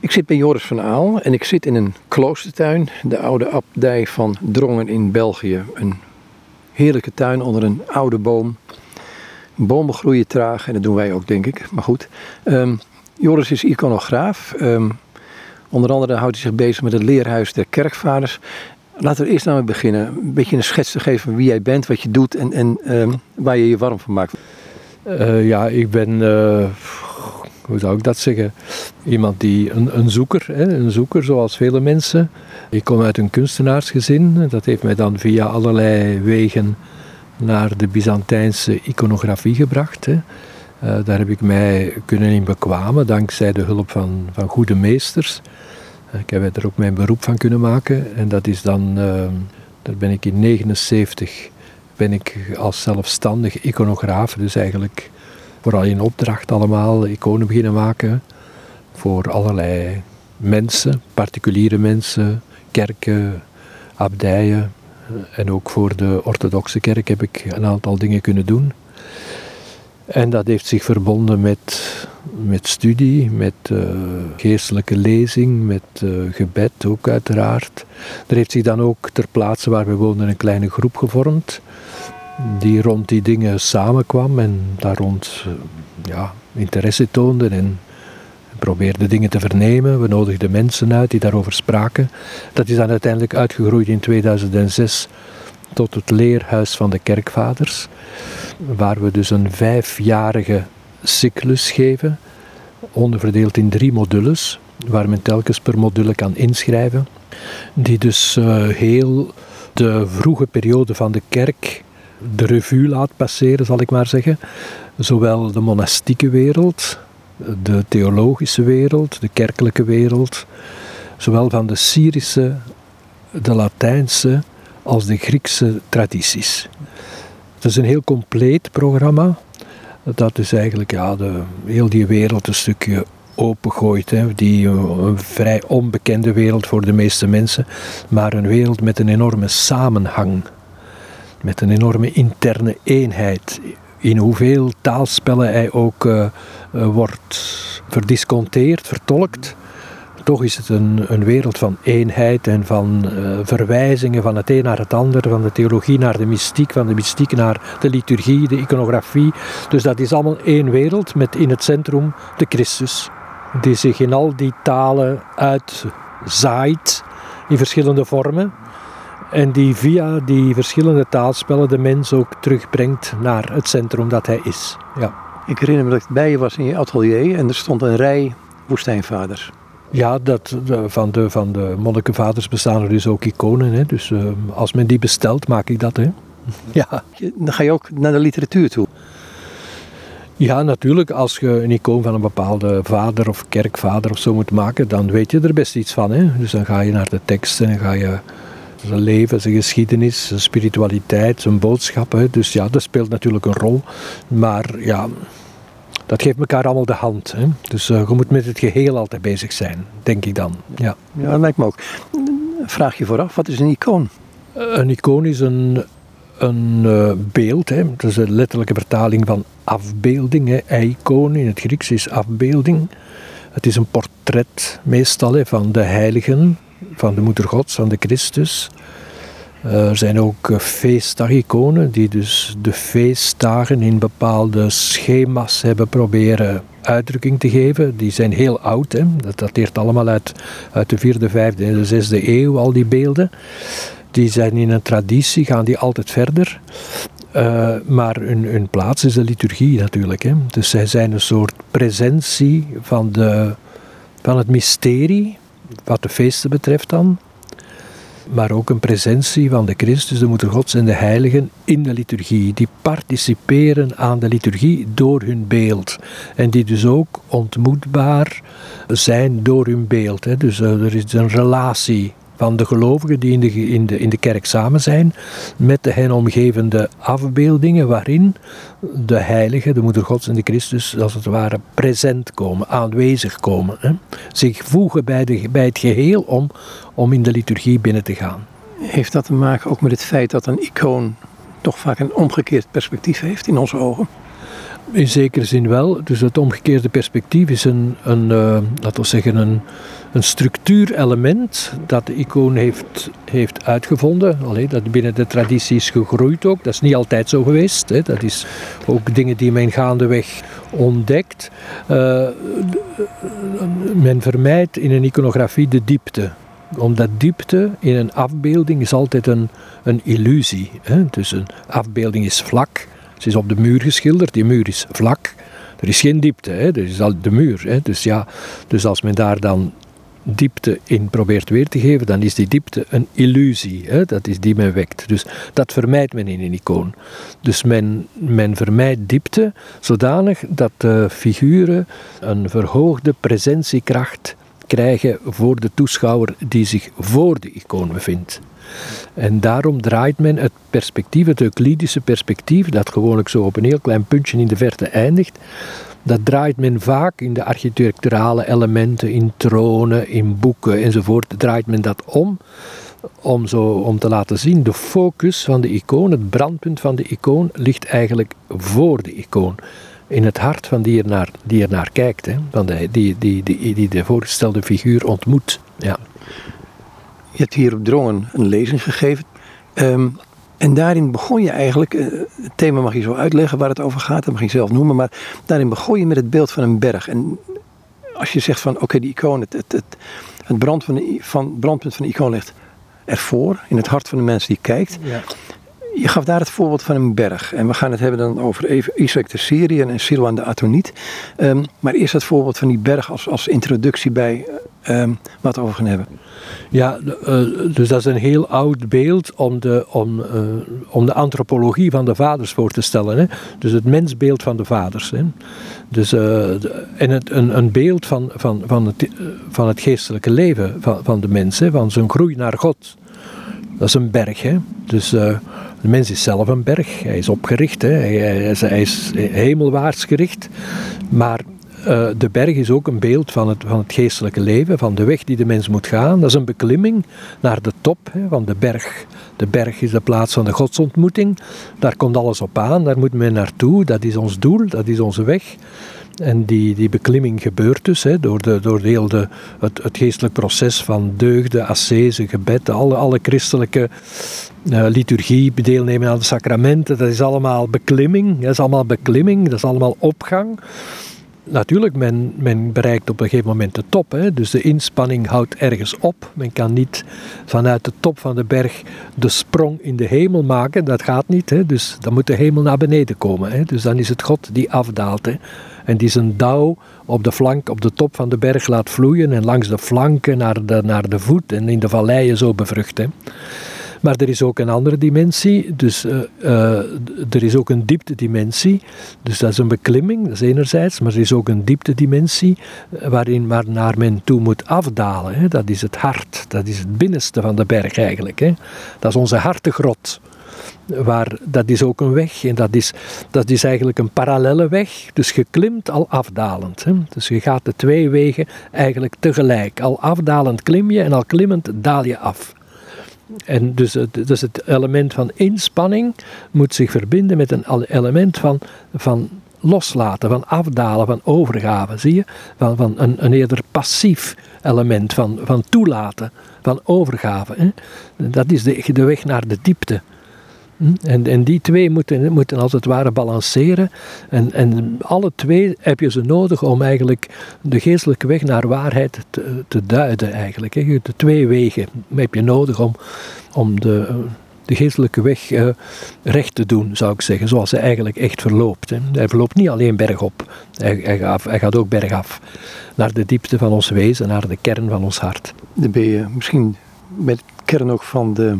Ik zit bij Joris van Aal en ik zit in een kloostertuin, de oude abdij van Drongen in België. Een heerlijke tuin onder een oude boom. Bomen groeien traag en dat doen wij ook, denk ik. Maar goed. Ehm, Joris is iconograaf. Ehm, onder andere houdt hij zich bezig met het leerhuis der kerkvaders. Laten we eerst nou beginnen. Een beetje een schets te geven van wie jij bent, wat je doet en, en ehm, waar je je warm van maakt. Uh, ja, ik ben, uh, hoe zou ik dat zeggen? Iemand die, een, een zoeker, hè? een zoeker zoals vele mensen. Ik kom uit een kunstenaarsgezin. Dat heeft mij dan via allerlei wegen naar de Byzantijnse iconografie gebracht. Hè. Uh, daar heb ik mij kunnen in bekwamen dankzij de hulp van, van goede meesters. Uh, ik heb er ook mijn beroep van kunnen maken. En dat is dan, uh, daar ben ik in 1979 ben ik als zelfstandig iconograaf, dus eigenlijk vooral in opdracht allemaal iconen beginnen maken voor allerlei mensen, particuliere mensen, kerken, abdijen. En ook voor de orthodoxe kerk heb ik een aantal dingen kunnen doen. En dat heeft zich verbonden met, met studie, met uh, geestelijke lezing, met uh, gebed ook uiteraard. Er heeft zich dan ook ter plaatse waar we woonden een kleine groep gevormd, die rond die dingen samenkwam en daar rond uh, ja, interesse toonde en probeerde dingen te vernemen. We nodigden mensen uit die daarover spraken. Dat is dan uiteindelijk uitgegroeid in 2006 tot het leerhuis van de kerkvaders, waar we dus een vijfjarige cyclus geven, onderverdeeld in drie modules, waar men telkens per module kan inschrijven, die dus uh, heel de vroege periode van de kerk de revue laat passeren, zal ik maar zeggen. Zowel de monastieke wereld, de theologische wereld, de kerkelijke wereld, zowel van de Syrische, de Latijnse als de Griekse tradities. Het is een heel compleet programma. Dat dus eigenlijk ja, de, heel die wereld een stukje opengooit. Hè. Die een vrij onbekende wereld voor de meeste mensen, maar een wereld met een enorme samenhang. Met een enorme interne eenheid. In hoeveel taalspellen hij ook uh, uh, wordt verdisconteerd, vertolkt toch is het een, een wereld van eenheid en van uh, verwijzingen van het een naar het ander, van de theologie naar de mystiek, van de mystiek naar de liturgie, de iconografie. Dus dat is allemaal één wereld met in het centrum de Christus, die zich in al die talen uitzaait in verschillende vormen. En die via die verschillende taalspellen de mens ook terugbrengt naar het centrum dat hij is. Ja. Ik herinner me dat ik bij je was in je atelier en er stond een rij woestijnvaders. Ja, dat, van, de, van de monnikenvaders bestaan er dus ook iconen. Hè? Dus uh, als men die bestelt, maak ik dat. Hè? ja. Dan ga je ook naar de literatuur toe. Ja, natuurlijk. Als je een icoon van een bepaalde vader of kerkvader of zo moet maken, dan weet je er best iets van. Hè? Dus dan ga je naar de teksten en ga je zijn leven, zijn geschiedenis, zijn spiritualiteit, zijn boodschappen. Dus ja, dat speelt natuurlijk een rol. Maar ja, dat geeft elkaar allemaal de hand. Hè? Dus uh, je moet met het geheel altijd bezig zijn, denk ik dan. Ja, ja dat lijkt me ook. Vraag je vooraf, wat is een icoon? Uh, een icoon is een, een uh, beeld. Hè? Dat is een letterlijke vertaling van afbeelding. Hè? Icoon in het Grieks is afbeelding. Het is een portret meestal hè, van de heiligen, van de moeder gods, van de Christus. Er zijn ook eh, feestdagiconen die dus de feestdagen in bepaalde schema's hebben proberen uitdrukking te geven. Die zijn heel oud, hè? dat dateert allemaal uit, uit de vierde, vijfde en de zesde eeuw, al die beelden. Die zijn in een traditie, gaan die altijd verder. Uh, maar hun, hun, plaats is de liturgie natuurlijk. Hè? Dus zij zijn een soort presentie van, de, van het mysterie, wat de feesten betreft dan maar ook een presentie van de Christus, de Moeder Gods en de Heiligen in de liturgie. Die participeren aan de liturgie door hun beeld. En die dus ook ontmoetbaar zijn door hun beeld. Dus eh, er is een relatie van de gelovigen die in de, in, de, in de kerk samen zijn, met de hen omgevende afbeeldingen waarin de heilige, de moeder gods en de Christus als het ware present komen, aanwezig komen. Hè? Zich voegen bij, de, bij het geheel om, om in de liturgie binnen te gaan. Heeft dat te maken ook met het feit dat een icoon toch vaak een omgekeerd perspectief heeft in onze ogen? In zekere zin wel. Dus het omgekeerde perspectief is een, een uh, laten we zeggen, een, een structuurelement dat de icoon heeft, heeft uitgevonden. Allee, dat binnen de traditie is gegroeid ook. Dat is niet altijd zo geweest. Hè. Dat is ook dingen die men gaandeweg ontdekt. Uh, men vermijdt in een iconografie de diepte omdat diepte in een afbeelding is altijd een, een illusie. Hè? Dus een afbeelding is vlak. Ze is op de muur geschilderd, die muur is vlak. Er is geen diepte, hè? er is al de muur. Hè? Dus, ja, dus als men daar dan diepte in probeert weer te geven, dan is die diepte een illusie. Hè? Dat is die men wekt. Dus dat vermijdt men in een icoon. Dus men, men vermijdt diepte zodanig dat de figuren een verhoogde presentiekracht krijgen voor de toeschouwer die zich voor de icoon bevindt. En daarom draait men het perspectief, het Euclidische perspectief, dat gewoonlijk zo op een heel klein puntje in de verte eindigt, dat draait men vaak in de architecturale elementen, in tronen, in boeken enzovoort, draait men dat om, om, zo, om te laten zien, de focus van de icoon, het brandpunt van de icoon, ligt eigenlijk voor de icoon in het hart van die er naar, die er naar kijkt, hè, van die, die, die, die de voorgestelde figuur ontmoet. Ja. Je hebt hier op Drongen een lezing gegeven. Um, en daarin begon je eigenlijk, uh, het thema mag je zo uitleggen waar het over gaat, dat mag je zelf noemen, maar daarin begon je met het beeld van een berg. En als je zegt van oké, die icoon, het, het, het, het brand van de, van, brandpunt van de icoon ligt ervoor, in het hart van de mensen die kijkt. Ja. Je gaf daar het voorbeeld van een berg. En we gaan het hebben dan over Isaac de Syriën en Silwan de Atoniet. Um, maar eerst het voorbeeld van die berg als, als introductie bij um, wat over gaan hebben. Ja, uh, dus dat is een heel oud beeld om de, om, uh, om de antropologie van de vaders voor te stellen. Hè? Dus het mensbeeld van de vaders. Hè? Dus, uh, en het, een, een beeld van, van, van, het, van het geestelijke leven van, van de mens, hè? van zijn groei naar God. Dat is een berg. Hè? Dus de mens is zelf een berg, hij is opgericht, hè. Hij, is, hij is hemelwaarts gericht. Maar uh, de berg is ook een beeld van het, van het geestelijke leven, van de weg die de mens moet gaan. Dat is een beklimming naar de top hè, van de berg. De berg is de plaats van de godsontmoeting. Daar komt alles op aan, daar moet men naartoe. Dat is ons doel, dat is onze weg. En die, die beklimming gebeurt dus hè, door, de, door heel het, het geestelijk proces van deugden, ascese, gebed, alle, alle christelijke uh, liturgie, deelnemen aan de sacramenten. Dat is allemaal beklimming, dat is allemaal beklimming, dat is allemaal opgang. Natuurlijk, men, men bereikt op een gegeven moment de top. Hè. Dus de inspanning houdt ergens op. Men kan niet vanuit de top van de berg de sprong in de hemel maken. Dat gaat niet. Hè. Dus dan moet de hemel naar beneden komen. Hè. Dus dan is het God die afdaalt. Hè en die zijn dauw op de flank, op de top van de berg laat vloeien en langs de flanken naar de, naar de voet en in de valleien zo bevruchten. Maar er is ook een andere dimensie, dus uh, uh, er is ook een dieptedimensie. Dus dat is een beklimming, dat is enerzijds, maar er is ook een dieptedimensie eh, waarin waar naar men toe moet afdalen. Hè. Dat is het hart, dat is het binnenste van de berg eigenlijk. Hè. Dat is onze hartegrot waar, dat is ook een weg en dat is, dat is eigenlijk een parallelle weg. Dus je klimt al afdalend. Hè. Dus je gaat de twee wegen eigenlijk tegelijk. Al afdalend klim je en al klimmend daal je af. En dus het, dus het element van inspanning moet zich verbinden met een element van, van loslaten, van afdalen, van overgave. Zie je? Van, van een, een eerder passief element, van, van toelaten, van overgave. Hè? Dat is de, de weg naar de diepte. Hm? En, en die twee moeten, moeten als het ware balanceren. En, en alle twee heb je ze nodig om eigenlijk de geestelijke weg naar waarheid te, te duiden. Eigenlijk. De twee wegen heb je nodig om, om de, de geestelijke weg uh, recht te doen, zou ik zeggen. Zoals hij eigenlijk echt verloopt. Hij verloopt niet alleen bergop. Hij, hij, gaat, hij gaat ook bergaf. Naar de diepte van ons wezen, naar de kern van ons hart. Dan ben je misschien met kern ook van de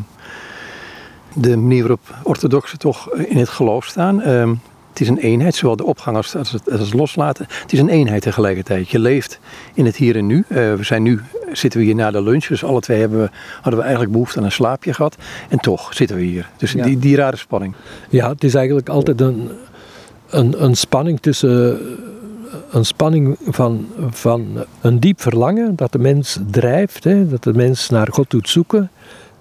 de manier waarop orthodoxen toch in het geloof staan. Ehm, het is een eenheid, zowel de opgang als, als, het, als loslaten. Het is een eenheid tegelijkertijd. Je leeft in het hier en nu. Uh, we zijn nu, zitten we hier na de lunch, dus alle twee hebben we, hadden we eigenlijk behoefte aan een slaapje gehad. En toch zitten we hier. Dus die, die rare spanning. Ja, het is eigenlijk altijd een, een, een spanning tussen een spanning van, van een diep verlangen dat de mens drijft, hè, dat de mens naar God doet zoeken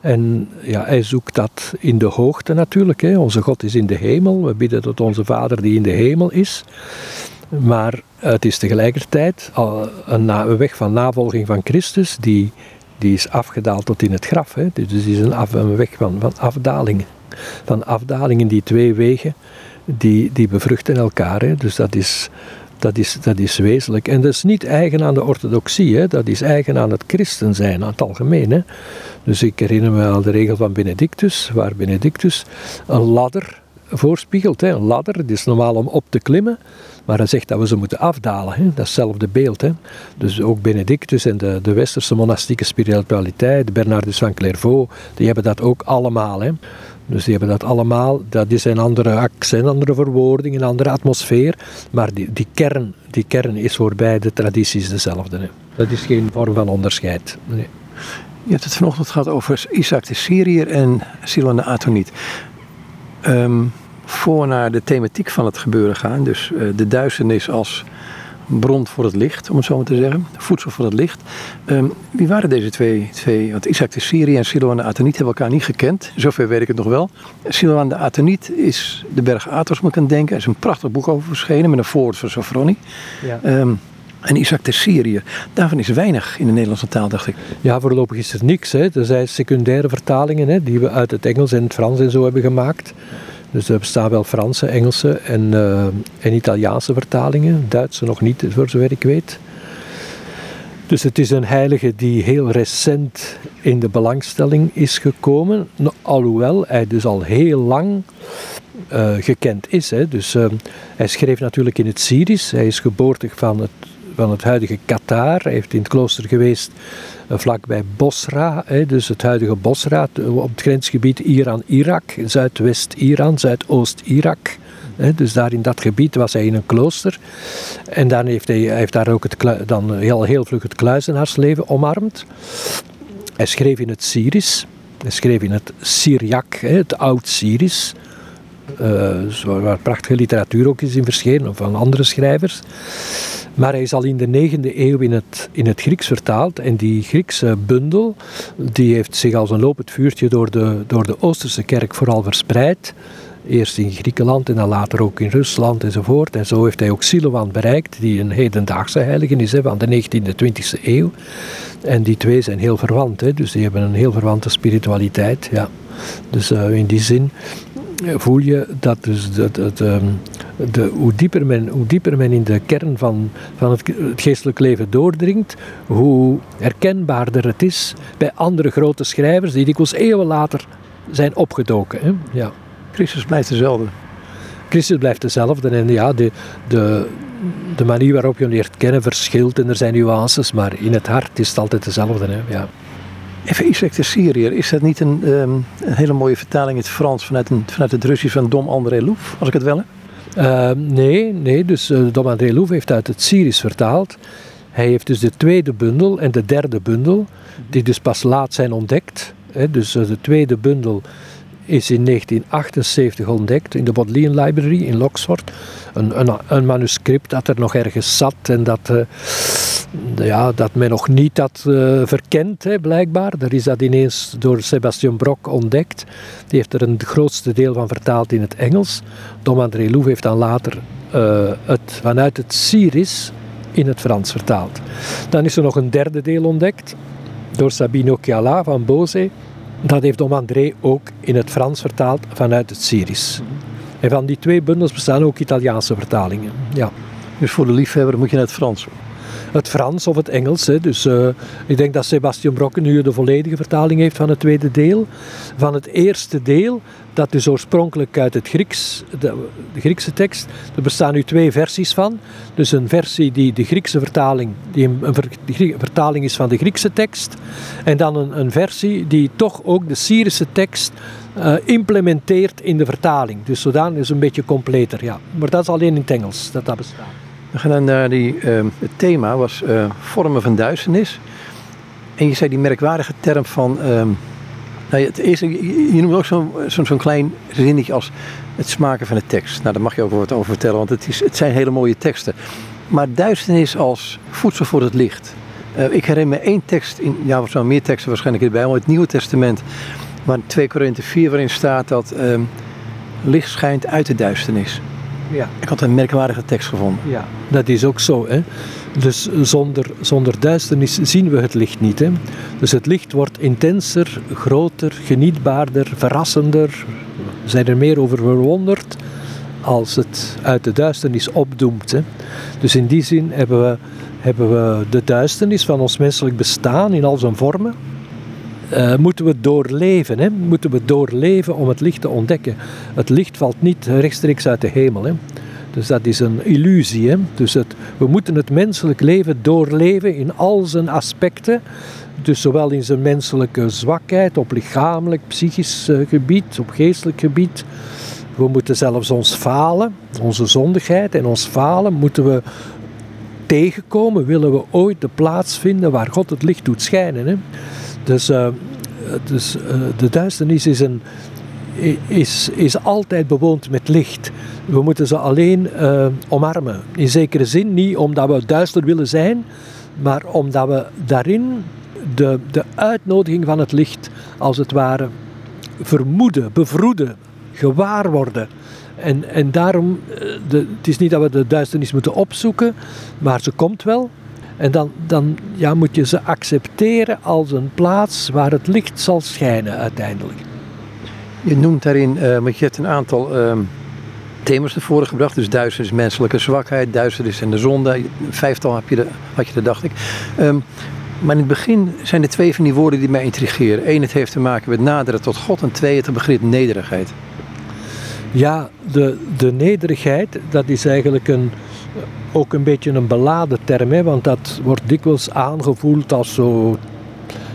En ja, hij zoekt dat in de hoogte natuurlijk. Hè. Onze God is in de hemel. We bidden tot onze Vader die in de hemel is. Maar het is tegelijkertijd een weg van navolging van Christus die, die is afgedaald tot in het graf. Hè. Dus het is een, weg van, van afdalingen. Van afdalingen, die twee wegen, die, die bevruchten elkaar. Hè. Dus dat is, dat, is, dat is wezenlijk. En dat is niet eigen aan de orthodoxie, hè. dat is eigen aan het christen zijn, aan het algemeen. Hè. Dus ik herinner me aan de regel van Benedictus, waar Benedictus een ladder voorspiegelt. Hè. Een ladder, het is normaal om op te klimmen. Maar hij zegt dat we ze moeten afdalen. Hè? Dat is hetzelfde beeld. Hè? Dus ook Benedictus en de, de westerse monastieke spiritualiteit, Bernardus van Clairvaux, die hebben dat ook allemaal. Hè? Dus die hebben dat allemaal, dat is een andere accent, andere verwoording, een andere atmosfeer. Maar die, die, kern, die kern is voor beide tradities dezelfde. Hè? Dat is geen vorm van onderscheid. Nee. Je hebt het vanochtend gehad over Isaac de Syriër en Silan de Atoniet. Um, voor naar de thematiek van het gebeuren gaan. Dus uh, de duisternis als bron voor het licht, om het zo maar te zeggen. Voedsel voor het licht. Um, wie waren deze twee, twee? Want Isaac de Syrië en Siloan de Ateniet hebben elkaar niet gekend. Zover weet ik het nog wel. Siloan de Ateniet is de berg Athos, moet ik aan denken. Er is een prachtig boek over verschenen met een voorwoord van Sofroni. Ja. Um, en Isaac de Syrië, daarvan is weinig in de Nederlandse taal, dacht ik. Ja, voorlopig is er niks. Hè. Er zijn secundaire vertalingen hè, die we uit het Engels en het Frans en zo hebben gemaakt. Dus er bestaan wel Franse, Engelse en, uh, en Italiaanse vertalingen. Duitse nog niet, voor zover ik weet. Dus het is een heilige die heel recent in de belangstelling is gekomen. Alhoewel hij dus al heel lang uh, gekend is. Hè. Dus uh, hij schreef natuurlijk in het Syrisch. Hij is geboortig van het, van het huidige Qatar. Hij heeft in het klooster geweest vlakbij Bosra, dus het huidige Bosra, op het grensgebied Iran-Irak, Zuidwest-Iran, Zuidoost-Irak. Dus daar in dat gebied was hij in een klooster. En dan heeft hij, heeft daar ook het, dan heel, heel vlug het kluizenaarsleven omarmd. Hij schreef in het Syrisch. Hij schreef in het Syriac, het oud-Syrisch. Uh, waar prachtige literatuur ook is in verschenen, van andere schrijvers. Maar hij is al in de 9e eeuw in het, in het Grieks vertaald. En die Griekse bundel die heeft zich als een lopend vuurtje door de, door de Oosterse kerk vooral verspreid. Eerst in Griekenland en dan later ook in Rusland enzovoort. En zo heeft hij ook Siloan bereikt, die een hedendaagse heilige is van de 19e en 20e eeuw. En die twee zijn heel verwant, hè, dus die hebben een heel verwante spiritualiteit. Ja. Dus uh, in die zin voel je dat dus dat, dat, ehm, de, hoe, dieper men, hoe dieper men in de kern van, van het, het geestelijk leven doordringt, hoe herkenbaarder het is bij andere grote schrijvers die dikwijls eeuwen later zijn opgedoken. Hè? Ja. Christus blijft dezelfde. Christus blijft dezelfde en ja, de, de, de manier waarop je hem leert kennen verschilt en er zijn nuances, maar in het hart is het altijd dezelfde. Hè? Ja. Even Isaac de Syriër, is dat niet een, um, een, hele mooie vertaling in het Frans vanuit, vanuit het Russisch van Dom André Louf, als ik het wel heb? Uh, nee, nee, dus uh, Dom André Louf heeft uit het Syrisch vertaald. Hij heeft dus de tweede bundel en de derde bundel, die dus pas laat zijn ontdekt. Hè, dus uh, de tweede bundel is in 1978 ontdekt in de Bodleian Library in Oxford. Een, een, een, manuscript dat er nog ergens zat en dat, uh, ja, dat men nog niet had uh, verkend, hè, blijkbaar. Er is dat ineens door Sebastian Brock ontdekt. Die heeft er een grootste deel van vertaald in het Engels. Dom André Louf heeft dan later uh, het, vanuit het Syrisch in het Frans vertaald. Dan is er nog een derde deel ontdekt door Sabine Occhiala van Boze. Dat heeft Dom André ook in het Frans vertaald vanuit het Syrisch. En van die twee bundels bestaan ook Italiaanse vertalingen. Ja. Dus voor de liefhebber moet je naar het Frans? Het Frans of het Engels. Dus uh, ik denk dat Sebastian Brokken nu de volledige vertaling heeft van het tweede deel. Van het eerste deel, dat dus oorspronkelijk uit het Grieks, de, Griekse tekst. Er bestaan nu twee versies van. Dus een versie die de Griekse vertaling, die een, vertaling is van de Griekse tekst. En dan een, een versie die toch ook de Syrische tekst uh, implementeert in de vertaling. Dus zodanig is een beetje completer. Ja. Maar dat is alleen in het Engels dat dat bestaat. We gaan naar die, uh, het thema was uh, vormen van duisternis. En je zei die merkwaardige term van. Um, nou, het eerste, je, noemt ook zo'n zo, zo klein zinnetje als het smaken van de tekst. Nou, daar mag je ook wat over vertellen, want het, is, het zijn hele mooie teksten. Maar duisternis als voedsel voor het licht. Uh, ik herinner me één tekst, in, ja, er zijn meer teksten waarschijnlijk erbij, maar het Nieuwe Testament, waar 2 Korinthe 4 waarin staat dat uh, licht schijnt uit de duisternis. Ja. Ik had een merkwaardige tekst gevonden. Ja, dat is ook zo. Hè? Dus zonder, zonder duisternis zien we het licht niet. Hè? Dus het licht wordt intenser, groter, genietbaarder, verrassender. We zijn er meer over verwonderd als het uit de duisternis opdoemt. Hè? Dus in die zin hebben we, hebben we de duisternis van ons menselijk bestaan in al zijn vormen. Uh, moeten we doorleven, hè? moeten we doorleven om het licht te ontdekken. Het licht valt niet rechtstreeks uit de hemel. Hè? Dus dat is een illusie. Hè? Dus het, we moeten het menselijk leven doorleven in al zijn aspecten. Dus zowel in zijn menselijke zwakheid, op lichamelijk, psychisch uh, gebied, op geestelijk gebied. We moeten zelfs ons falen, onze zondigheid en ons falen moeten we tegenkomen. Willen we ooit de plaats vinden waar God het licht doet schijnen. Hè? Dus, uh, dus uh, de duisternis is, een, is, is altijd bewoond met licht. We moeten ze alleen uh, omarmen. In zekere zin niet omdat we duister willen zijn, maar omdat we daarin de, de uitnodiging van het licht als het ware vermoeden, bevroeden, gewaar worden. En, en daarom, de, het is niet dat we de duisternis moeten opzoeken, maar ze komt wel. En dan, dan ja, moet je ze accepteren als een plaats waar het licht zal schijnen uiteindelijk. Je noemt daarin, uh, want je hebt een aantal uh, thema's naar voren gebracht. Dus duisternis, menselijke zwakheid, duisternis en de zonde. Een vijftal heb je de, had je er, dacht ik. Um, maar in het begin zijn er twee van die woorden die mij intrigeren. Eén, het heeft te maken met naderen tot God. En twee, het begrip nederigheid. Ja, de, de nederigheid, dat is eigenlijk een, ook een beetje een beladen term, hè, want dat wordt dikwijls aangevoeld als zo.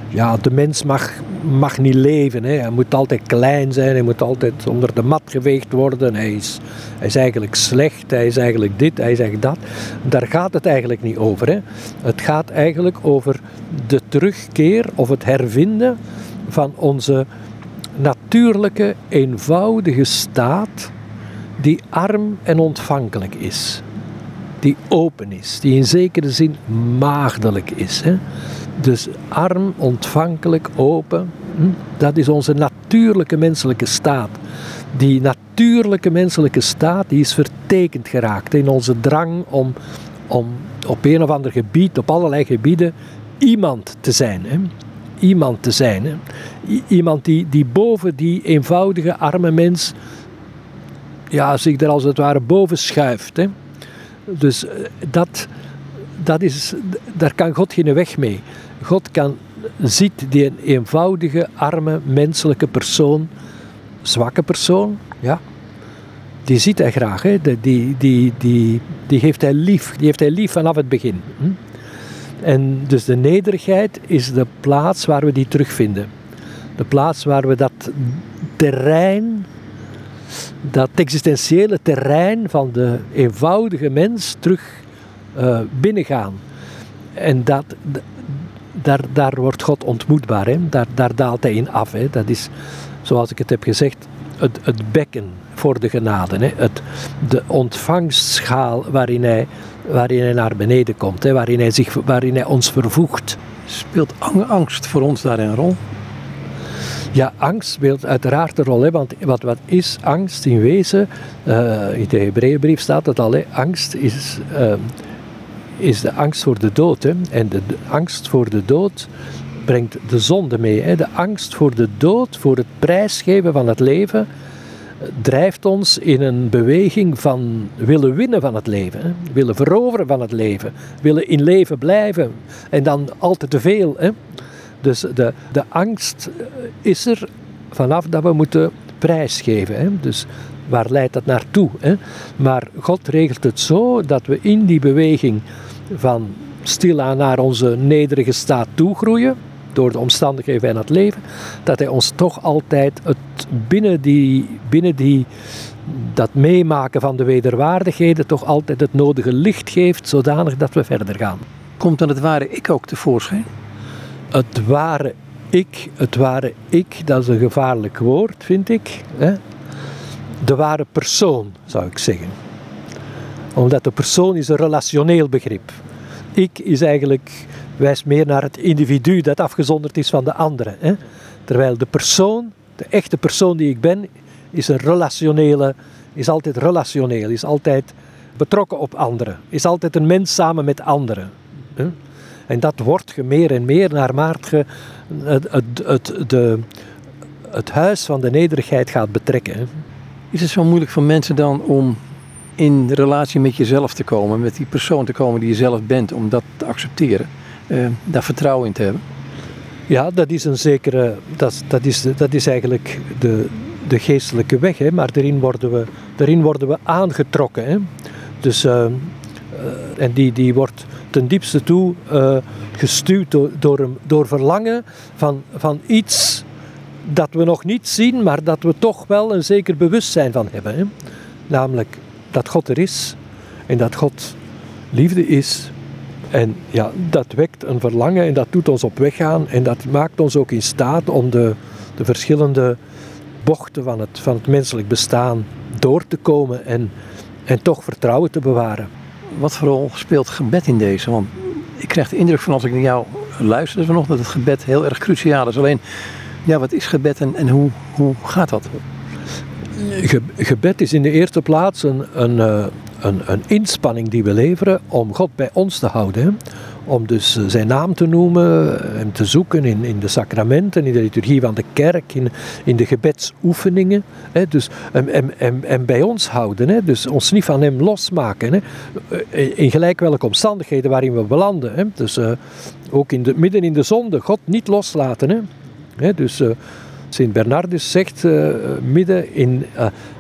Ja, de mens mag, mag niet leven. Hè. Hij moet altijd klein zijn, hij moet altijd onder de mat geveegd worden. Hij is, hij is eigenlijk slecht, hij is eigenlijk dit, hij is eigenlijk dat. Daar gaat het eigenlijk niet over. Hè. Het gaat eigenlijk over de terugkeer of het hervinden van onze natuurlijke, eenvoudige staat die arm en ontvankelijk is die open is, die in zekere zin maagdelijk is. Hè? Dus arm, ontvankelijk, open, hm? dat is onze natuurlijke menselijke staat. Die natuurlijke menselijke staat die is vertekend geraakt in onze drang om, om op een of ander gebied, op allerlei gebieden, iemand te zijn. Hè? Iemand te zijn. Hè? iemand die, die boven die eenvoudige arme mens ja, zich er als het ware boven schuift. Hè? Dus eh, dat, dat is, daar kan God geen weg mee. God kan, ziet die een eenvoudige, arme, menselijke persoon, zwakke persoon, ja, die ziet hij graag. Hè? Die, die, die, die, heeft hij lief. Die heeft hij lief vanaf het begin. Hm? En dus de nederigheid is de plaats waar we die terugvinden. De plaats waar we dat terrein dat existentiële terrein van de eenvoudige mens terug uh, binnengaan. En dat, daar, daar wordt God ontmoetbaar, hè? Daar, daar daalt hij in af. Hè? Dat is, zoals ik het heb gezegd, het, het bekken voor de genade. Hè? Het, de ontvangstschaal waarin hij, waarin hij naar beneden komt, hè? Waarin, hij zich, waarin hij ons vervoegt. Speelt angst voor ons daar een rol? Ja, angst speelt uiteraard een rol. Hè, want wat, wat is angst in wezen? Uh, in de Hebreeënbrief staat het al. Hè, angst is, uh, is de angst voor de dood. Hè. En de, angst voor de dood brengt de zonde mee. Hè. De angst voor de dood, voor het prijsgeven van het leven, drijft ons in een beweging van willen winnen van het leven. Willen veroveren van het leven. Willen in leven blijven. En dan altijd te veel. Hè. Dus de, de angst eh, is er vanaf dat we moeten prijsgeven. Hè? Dus waar leidt dat naartoe? Hè? Maar God regelt het zo dat we in die beweging van stilaan naar onze nederige staat toegroeien, door de omstandigheden van het leven, dat Hij ons toch altijd het, binnen, die, binnen die, dat meemaken van de wederwaardigheden toch altijd het nodige licht geeft, zodanig dat we verder gaan. Komt dan het ware ik ook tevoorschijn? Het ware ik, het ware ik, dat is een gevaarlijk woord, vind ik. Hè? De ware persoon, zou ik zeggen. Omdat de persoon is een relationeel begrip. Ik is eigenlijk, wijst meer naar het individu dat afgezonderd is van de andere. Hè? Terwijl de persoon, de echte persoon die ik ben, is een relationele, is altijd relationeel, is altijd betrokken op anderen, is altijd een mens samen met anderen. Hè? En dat wordt je meer en meer naarmate je het, het, het, de, het huis van de nederigheid gaat betrekken. Is het zo moeilijk voor mensen dan om in relatie met jezelf te komen, met die persoon te komen die je zelf bent, om dat te accepteren, uh, daar vertrouwen in te hebben? Ja, dat is een zekere, dat, dat, is, dat is eigenlijk de, de geestelijke weg, hè, maar daarin worden we, daarin worden we aangetrokken. Hè. Dus, uh, uh, en die, die wordt ten diepste toe uh, gestuurd door, door, door verlangen van, van iets dat we nog niet zien, maar dat we toch wel een zeker bewustzijn van hebben. Hè. Namelijk dat God er is en dat God liefde is. En ja, dat wekt een verlangen en dat doet ons op weg gaan en dat maakt ons ook in staat om de, de verschillende bochten van het, van het menselijk bestaan door te komen en, en toch vertrouwen te bewaren. Wat voor rol speelt gebed in deze? Want ik krijg de indruk van als ik naar jou luister vanochtend dat het gebed heel erg cruciaal is. Alleen, ja, wat is gebed en, en hoe, hoe gaat dat? gebed is in de eerste plaats een, een, eh, een, een, inspanning die we leveren om God bij ons te houden. Om dus eh, zijn naam te noemen, hem te zoeken in, in de sacramenten, in de liturgie van de kerk, in, in de gebedsoefeningen. Hè, dus, en, en, en, bij ons houden, hè, dus ons niet van hem losmaken. Hè, eh, in gelijk welke omstandigheden waarin we belanden. Hè, dus ook in de, midden in de zonde, God niet loslaten. Hè, hè dus... Uh, Sint Bernardus zegt midden in,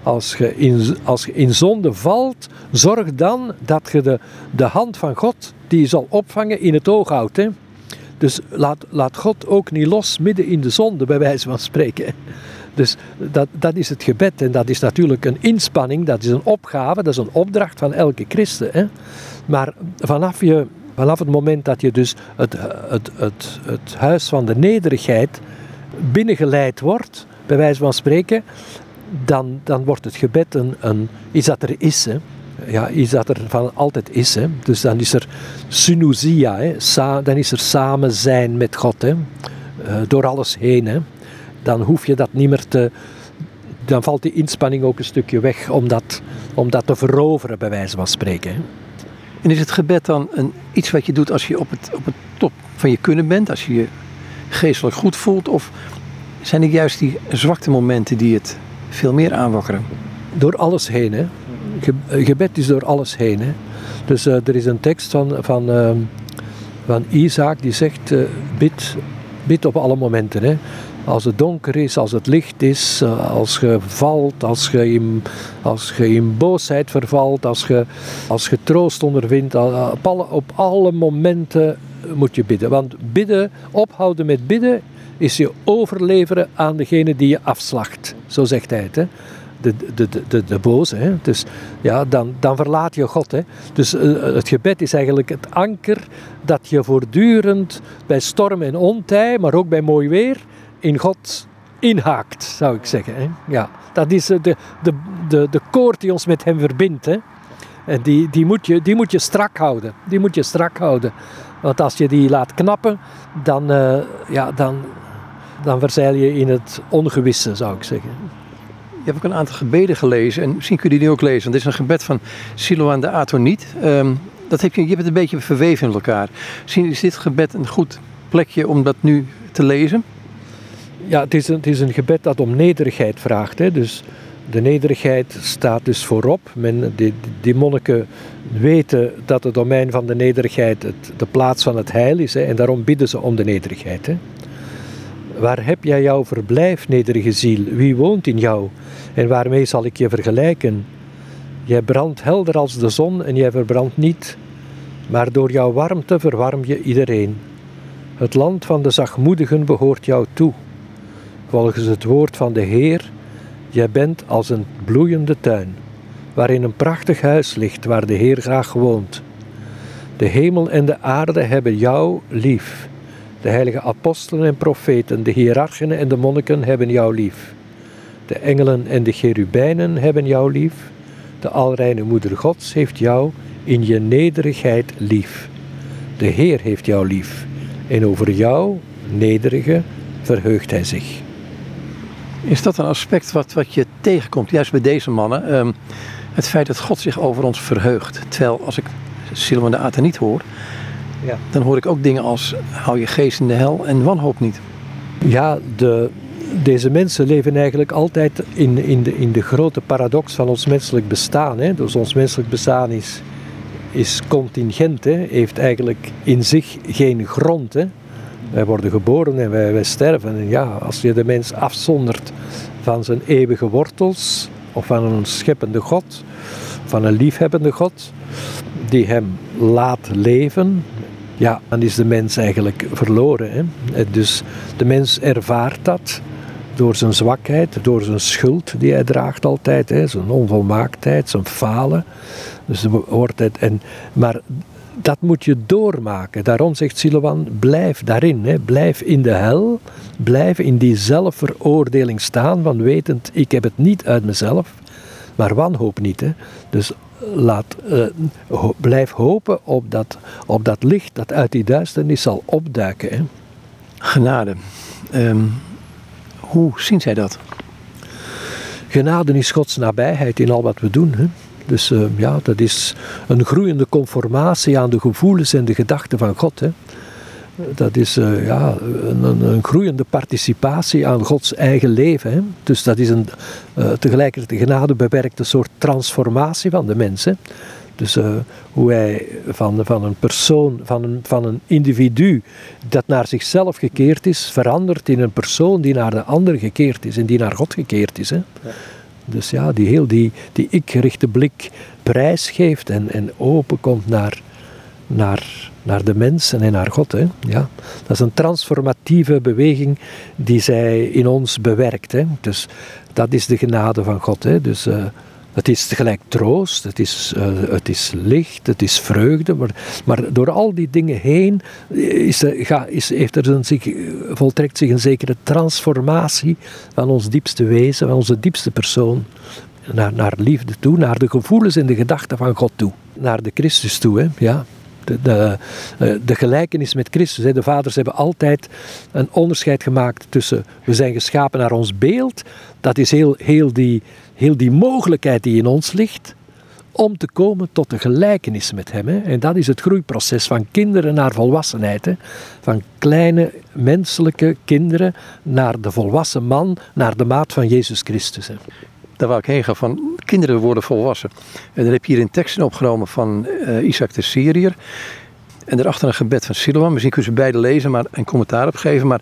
als, je in, als je in zonde valt, zorg dan dat je de, de hand van God die zal opvangen in het oog houdt. Dus laat, laat God ook niet los midden in de zonde, bij wijze van spreken. Dus dat, dat is het gebed en dat is natuurlijk een inspanning, dat is een opgave, dat is een opdracht van elke christen. Hè? Maar vanaf, je, vanaf het moment dat je dus het, het, het, het huis van de nederigheid binnengeleid wordt, bij wijze van spreken, dan, dan wordt het gebed een, een, iets dat er is. Hè. Ja, iets dat er van altijd is. Hè. Dus dan is er synusia, hè. Sa dan is er samen zijn met God, hè. Uh, door alles heen. Hè. Dan hoef je dat niet meer te. Dan valt die inspanning ook een stukje weg om dat, om dat te veroveren, bij wijze van spreken. Hè. En is het gebed dan een, iets wat je doet als je op het, op het top van je kunnen bent, als je je geestelijk goed voelt? Of zijn het juist die zwakte momenten die het veel meer aanwakkeren? Door alles heen. Hè. Gebed is door alles heen. Hè. Dus uh, er is een tekst van, van, uh, van Isaac die zegt: uh, bid, bid op alle momenten. Hè. Als het donker is, als het licht is, eh, als je valt, als je in, als je in boosheid vervalt, als je, als je troost ondervindt, op alle, op alle momenten moet je bidden. Want bidden, ophouden met bidden, is je overleveren aan degene die je afslacht. Zo zegt hij het. Hè? De, de, de, de, boze. Hè? Dus ja, dan, dan verlaat je God. Hè? Dus uh, het gebed is eigenlijk het anker dat je voortdurend bij storm en ontij, maar ook bij mooi weer, in God inhaakt, zou ik zeggen. Hè? Ja, dat is de, de, de, de koord die ons met hem verbindt. Hè? En die, die, moet je, die moet je strak houden. Die moet je strak houden. Want als je die laat knappen, dan, uh, ja, dan, dan verzeil je in het ongewisse, zou ik zeggen. Je hebt ook een aantal gebeden gelezen en misschien kun je die nu ook lezen. Want dit is een gebed van Siloan de Atoniet. Um, dat heb je, je hebt het een beetje verweven in elkaar. Misschien is dit gebed een goed plekje om dat nu te lezen? Ja, het is een, het is een gebed dat om nederigheid vraagt. Hè. Dus de nederigheid staat dus voorop. Men, die, die monniken weten dat het domein van de nederigheid het, de plaats van het heil is. Hè, en daarom bidden ze om de nederigheid. Hè. Waar heb jij jouw verblijf, nederige ziel? Wie woont in jou? En waarmee zal ik je vergelijken? Jij brandt helder als de zon en jij verbrandt niet. Maar door jouw warmte verwarm je iedereen. Het land van de zachtmoedigen behoort jou toe. Volgens het woord van de Heer Jij bent als een bloeiende tuin, waarin een prachtig huis ligt waar de Heer graag woont. De hemel en de aarde hebben jou lief. De heilige apostelen en profeten, de hiërarchen en de monniken hebben jou lief. De engelen en de cherubijnen hebben jou lief. De alreine moeder Gods heeft jou in je nederigheid lief. De Heer heeft jou lief En over jou, nederige, verheugt hij zich. Is dat een aspect wat, wat je tegenkomt, juist bij deze mannen? Ehm, het feit dat God zich over ons verheugt. Terwijl als ik Silman de Ata niet hoor, ja. dan hoor ik ook dingen als hou je geest in de hel en wanhoop niet. Ja, de, deze mensen leven eigenlijk altijd in, in, de, in de grote paradox van ons menselijk bestaan. Hè. Dus ons menselijk bestaan is, is contingent, hè. heeft eigenlijk in zich geen grond. Hè. Wij worden geboren en wij, wij sterven. En ja, als je de mens afzondert van zijn eeuwige wortels, of van een scheppende God, van een liefhebbende God, die hem laat leven, ja, dan is de mens eigenlijk verloren. Hè? Dus de mens ervaart dat door zijn zwakheid, door zijn schuld die hij draagt altijd, hè? zijn onvolmaaktheid, zijn falen. Dus wordt het, en, maar dat moet je doormaken. Daarom zegt Siloan, blijf daarin. Hè. Blijf in de hel. Blijf in die zelfveroordeling staan van wetend, ik heb het niet uit mezelf. Maar wanhoop niet. Hè. Dus laat, uh, blijf hopen op dat, op dat licht dat uit die duisternis zal opduiken. Hè. Genade. Um, hoe zien zij dat? Genade is Gods nabijheid in al wat we doen. Hè. Dus uh, ja, dat is een groeiende conformatie aan de gevoelens en de gedachten van God. Hè. Dat is uh, ja, een, een, groeiende participatie aan Gods eigen leven. Hè. Dus dat is een, uh, tegelijkertijd genade bewerkt een soort transformatie van de mens. Hè. Dus uh, hoe hij van, van een persoon, van een, van een individu dat naar zichzelf gekeerd is, verandert in een persoon die naar de ander gekeerd is en die naar God gekeerd is. Hè. Ja. Dus ja, die heel die, die ik-gerichte blik prijsgeeft en, en open komt naar, naar, naar de mensen en naar God. Hè. Ja, dat is een transformatieve beweging die zij in ons bewerkt. Hè. Dus dat is de genade van God. Hè. Dus, uh, het is tegelijk troost, het is, uh, het is licht, het is vreugde, maar, maar door al die dingen heen is er, ga, is, heeft er zich, voltrekt zich een zekere transformatie van ons diepste wezen, van onze diepste persoon, naar, naar liefde toe, naar de gevoelens en de gedachten van God toe, naar de Christus toe. Hè? Ja. De, eh, de, gelijkenis met Christus. De vaders hebben altijd een onderscheid gemaakt tussen we zijn geschapen naar ons beeld. Dat is heel, heel die heel die mogelijkheid die in ons ligt om te komen tot de gelijkenis met Hem. En dat is het groeiproces van kinderen naar volwassenheid. Van kleine menselijke kinderen naar de volwassen man, naar de maat van Jezus Christus. Daar waar ik heen ga, van kinderen worden volwassen. En dan heb je hier een tekst in opgenomen van uh, Isaac de Syriër. En daarachter een gebed van Siloam. Misschien kunnen ze beide lezen maar een commentaar op geven. Maar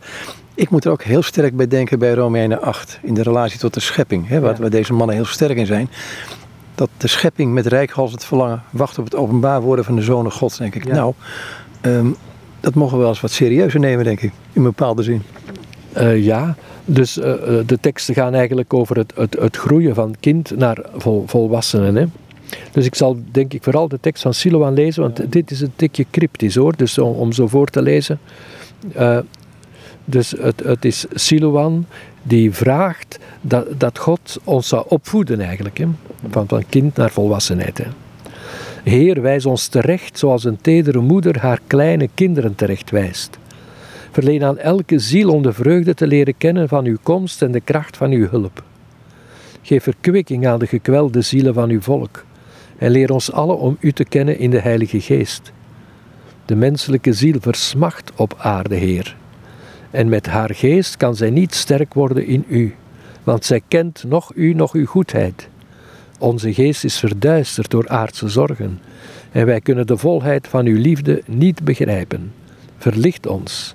ik moet er ook heel sterk bij denken bij Romeinen 8. In de relatie tot de schepping. Hè, waar, waar, deze mannen heel sterk in zijn. Dat de schepping met rijkhals het verlangen wacht op het openbaar worden van de zonen gods. Denk ik. Nou, um, dat mogen we wel eens wat serieuzer nemen denk ik. In een bepaalde zin. Uh, ja, dus uh, de teksten gaan eigenlijk over het, het, het groeien van kind naar vol, volwassenen. Hè? Dus ik zal denk ik vooral de tekst van Siloan lezen, want dit is een tikje cryptisch hoor, dus om, om zo voor te lezen. Uh, dus het, het is Siloan die vraagt dat, dat God ons zou opvoeden eigenlijk. Hè? Van, van kind naar volwassenheid. Hè? Heer, wijs ons terecht zoals een tedere moeder haar kleine kinderen terecht wijst. Verleen aan elke ziel om de vreugde te leren kennen van uw komst en de kracht van uw hulp. Geef verkwikking aan de gekwelde zielen van uw volk. En leer ons allen om u te kennen in de Heilige Geest. De menselijke ziel versmacht op aarde, Heer. En met haar geest kan zij niet sterk worden in u, want zij kent nog u, nog uw goedheid. Onze geest is verduisterd door aardse zorgen, en wij kunnen de volheid van uw liefde niet begrijpen. Verlicht ons.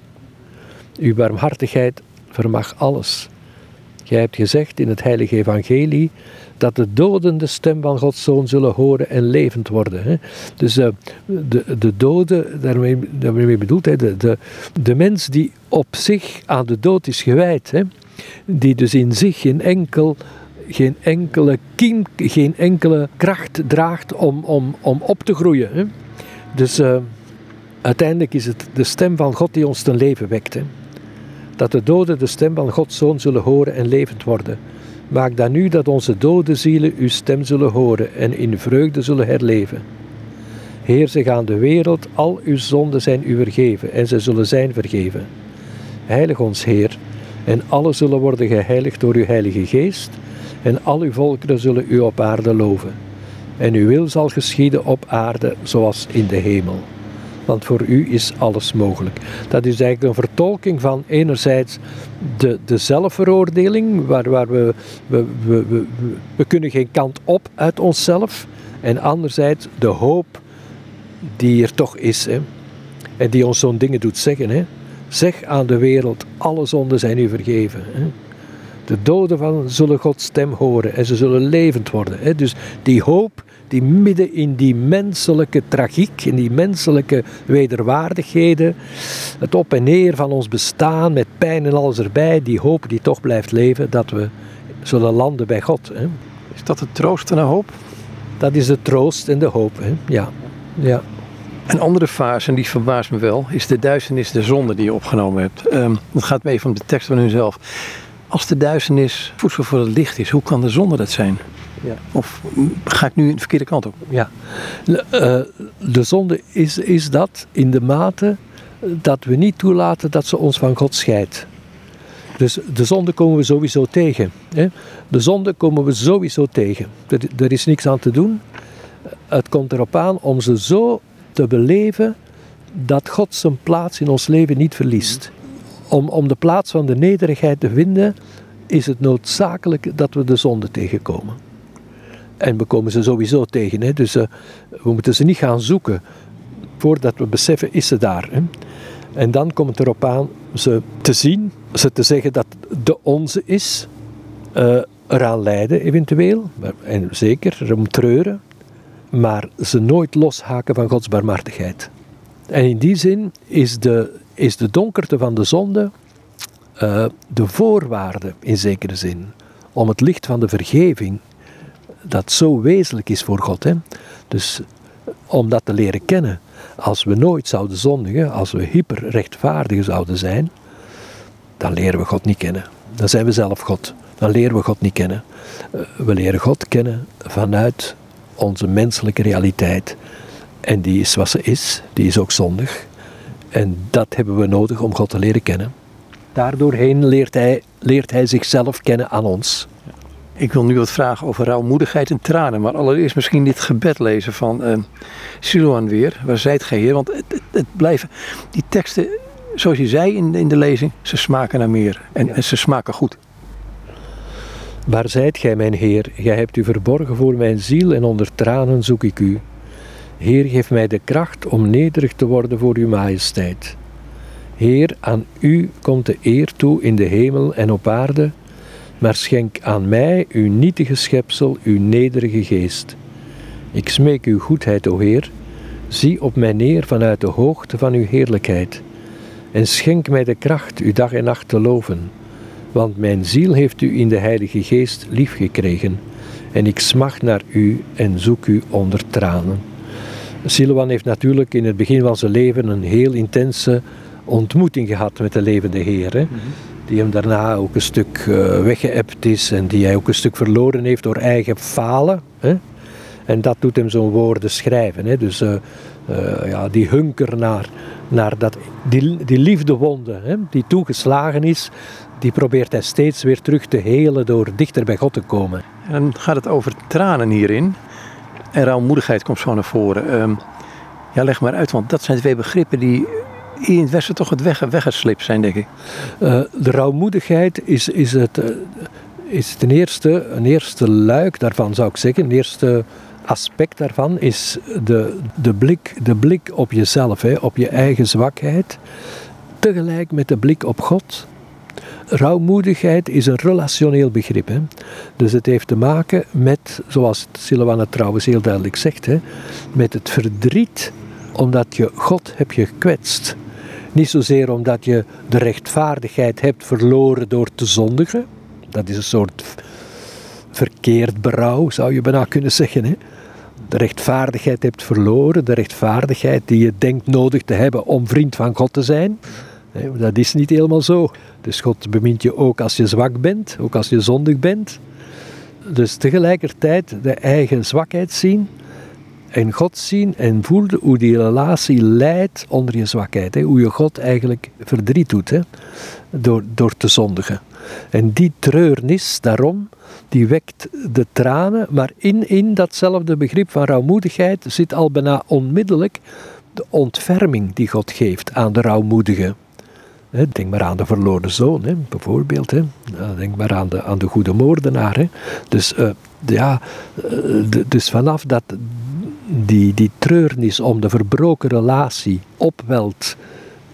Uw barmhartigheid vermag alles. Gij hebt gezegd in het heilige evangelie dat de doden de stem van Gods Zoon zullen horen en levend worden. Hè. Dus uh, de, de doden, daarmee, daarmee bedoelt hij de, de, de mens die op zich aan de dood is gewijd, hè, die dus in zich geen enkel geen enkele kiem, geen enkele kracht draagt om, om, om op te groeien. Hè. Dus uh, uiteindelijk is het de stem van God die ons ten leven wekt. Hè. Dat de doden de stem van Gods Zoon zullen horen en levend worden. Maak dan nu dat onze dode zielen uw stem zullen horen en in vreugde zullen herleven. Heer, zeg aan de wereld, al uw zonden zijn u vergeven en ze zullen zijn vergeven. Heilig ons, Heer, en alle zullen worden geheiligd door uw Heilige Geest, en al uw volkeren zullen u op aarde loven. En uw wil zal geschieden op aarde zoals in de hemel. Want voor u is alles mogelijk. Dat is eigenlijk een vertolking van enerzijds de, de zelfveroordeling, waar, waar we, we, we, we, kunnen geen kant op uit onszelf. En anderzijds de hoop die er toch is. Hè, en die ons zo'n dingen doet zeggen. Hè. Zeg aan de wereld, alle zonden zijn u vergeven. Hè. De doden van zullen Gods stem horen en ze zullen levend worden. Hè. Dus die hoop die midden in die menselijke tragiek, in die menselijke wederwaardigheden, het op en neer van ons bestaan met pijn en alles erbij, die hoop die toch blijft leven, dat we zullen landen bij God. Hè. Is dat de troost en de hoop? Dat is de troost en de hoop, hè. ja. ja. Een andere fase, en die verbaast me wel, is de duisternis, de zonde die je opgenomen hebt. Um, dat gaat me even om de tekst van hunzelf. Als de duisternis voedsel voor het licht is, hoe kan de zonde dat zijn? Ja. Of ga ik nu de verkeerde kant op? Ja, uh, de zonde is, is dat in de mate dat we niet toelaten dat ze ons van God scheidt. Dus de zonde komen we sowieso tegen. Hè? De zonde komen we sowieso tegen. Er, er is niks aan te doen. Het komt erop aan om ze zo te beleven dat God zijn plaats in ons leven niet verliest. Om, om de plaats van de nederigheid te vinden, is het noodzakelijk dat we de zonde tegenkomen. En we komen ze sowieso tegen, hè? dus uh, we moeten ze niet gaan zoeken voordat we beseffen, is ze daar. Hè? En dan komt het erop aan ze te zien, ze te zeggen dat de onze is, uh, eraan lijden eventueel, en zeker erom treuren, maar ze nooit loshaken van Gods barmhartigheid. En in die zin is de, is de donkerte van de zonde uh, de voorwaarde in zekere zin om het licht van de vergeving, dat zo wezenlijk is voor God. Hè? Dus om dat te leren kennen, als we nooit zouden zondigen, als we hyperrechtvaardig zouden zijn, dan leren we God niet kennen. Dan zijn we zelf God. Dan leren we God niet kennen. Uh, we leren God kennen vanuit onze menselijke realiteit. En die is wat ze is, die is ook zondig. En dat hebben we nodig om God te leren kennen. Daardoorheen leert hij, leert hij zichzelf kennen aan ons. Ik wil nu wat vragen over rouwmoedigheid en tranen. Maar allereerst misschien dit gebed lezen van uh, Siloan weer. Waar zijt gij hier? Want het, het, het, blijven, die teksten, zoals je zei in, in de lezing, ze smaken naar meer. En, ja. en ze smaken goed. Waar zijt gij, mijn Heer? Gij hebt u verborgen voor mijn ziel en onder tranen zoek ik u. Heer, geef mij de kracht om nederig te worden voor uw majesteit. Heer, aan u komt de eer toe in de hemel en op aarde, maar schenk aan mij, uw nietige schepsel, uw nederige geest. Ik smeek uw goedheid, o Heer, zie op mij neer vanuit de hoogte van uw heerlijkheid, en schenk mij de kracht u dag en nacht te loven want mijn ziel heeft u in de Heilige Geest liefgekregen, en ik smacht naar u en zoek u onder tranen. Siloan heeft natuurlijk in het begin van zijn leven een heel intense ontmoeting gehad met de levende Heer. Hè? Die hem daarna ook een stuk uh, weggeëpt is en die hij ook een stuk verloren heeft door eigen falen. Hè? En dat doet hem zo'n woorden schrijven. Hè? Dus uh, uh, ja, die hunker naar, naar dat, die, die liefdewonde hè? die toegeslagen is, die probeert hij steeds weer terug te helen door dichter bij God te komen. En dan gaat het over tranen hierin. En rouwmoedigheid komt zo naar voren. Um, ja, leg maar uit, want dat zijn twee begrippen die in het toch het weg, weggeslipt zijn, denk ik. Uh, de rouwmoedigheid is, is, het, uh, is ten eerste, een eerste luik daarvan, zou ik zeggen. Een eerste aspect daarvan is de, de, blik, de blik op jezelf, hè, op je eigen zwakheid. Tegelijk met de blik op God Rouwmoedigheid is een relationeel begrip. Hè? Dus het heeft te maken met, zoals Silwana trouwens heel duidelijk zegt, hè, met het verdriet omdat je God hebt gekwetst. Niet zozeer omdat je de rechtvaardigheid hebt verloren door te zondigen. Dat is een soort verkeerd berouw, zou je bijna kunnen zeggen. Hè? De rechtvaardigheid hebt verloren, de rechtvaardigheid die je denkt nodig te hebben om vriend van God te zijn. Dat is niet helemaal zo. Dus God bemint je ook als je zwak bent, ook als je zondig bent. Dus tegelijkertijd de eigen zwakheid zien en God zien en voelde hoe die relatie leidt onder je zwakheid. Hè? Hoe je God eigenlijk verdriet doet hè? Door, door te zondigen. En die treurnis, daarom, die wekt de tranen, maar in, in datzelfde begrip van rouwmoedigheid zit al bijna onmiddellijk de ontferming die God geeft aan de rouwmoedige. Denk maar aan de verloren zoon, hè, bijvoorbeeld. Hè. Denk maar aan de, aan de goede moordenaar. Hè. Dus, uh, ja, uh, dus vanaf dat die, die treurnis om de verbroken relatie opwelt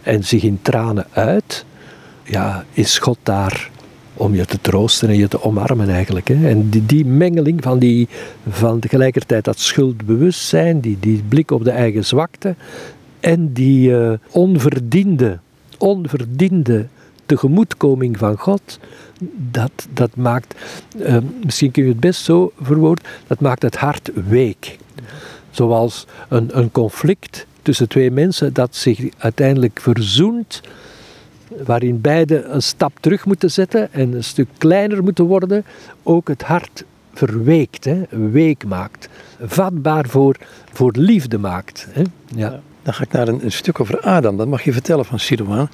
en zich in tranen uit, ja, is God daar om je te troosten en je te omarmen eigenlijk. Hè. En die, die mengeling van, die, van tegelijkertijd dat schuldbewustzijn, die, die blik op de eigen zwakte en die uh, onverdiende, onverdiende tegemoetkoming van God, dat, dat maakt, uh, misschien kun je het best zo verwoorden, dat maakt het hart week. Zoals een, een conflict tussen twee mensen dat zich uiteindelijk verzoent waarin beide een stap terug moeten zetten en een stuk kleiner moeten worden, ook het hart verweekt, hè, week maakt, vatbaar voor, voor liefde maakt. Hè. Ja. Dan ga ik naar een, stuk over Adam, dat mag je vertellen van Sidoaan.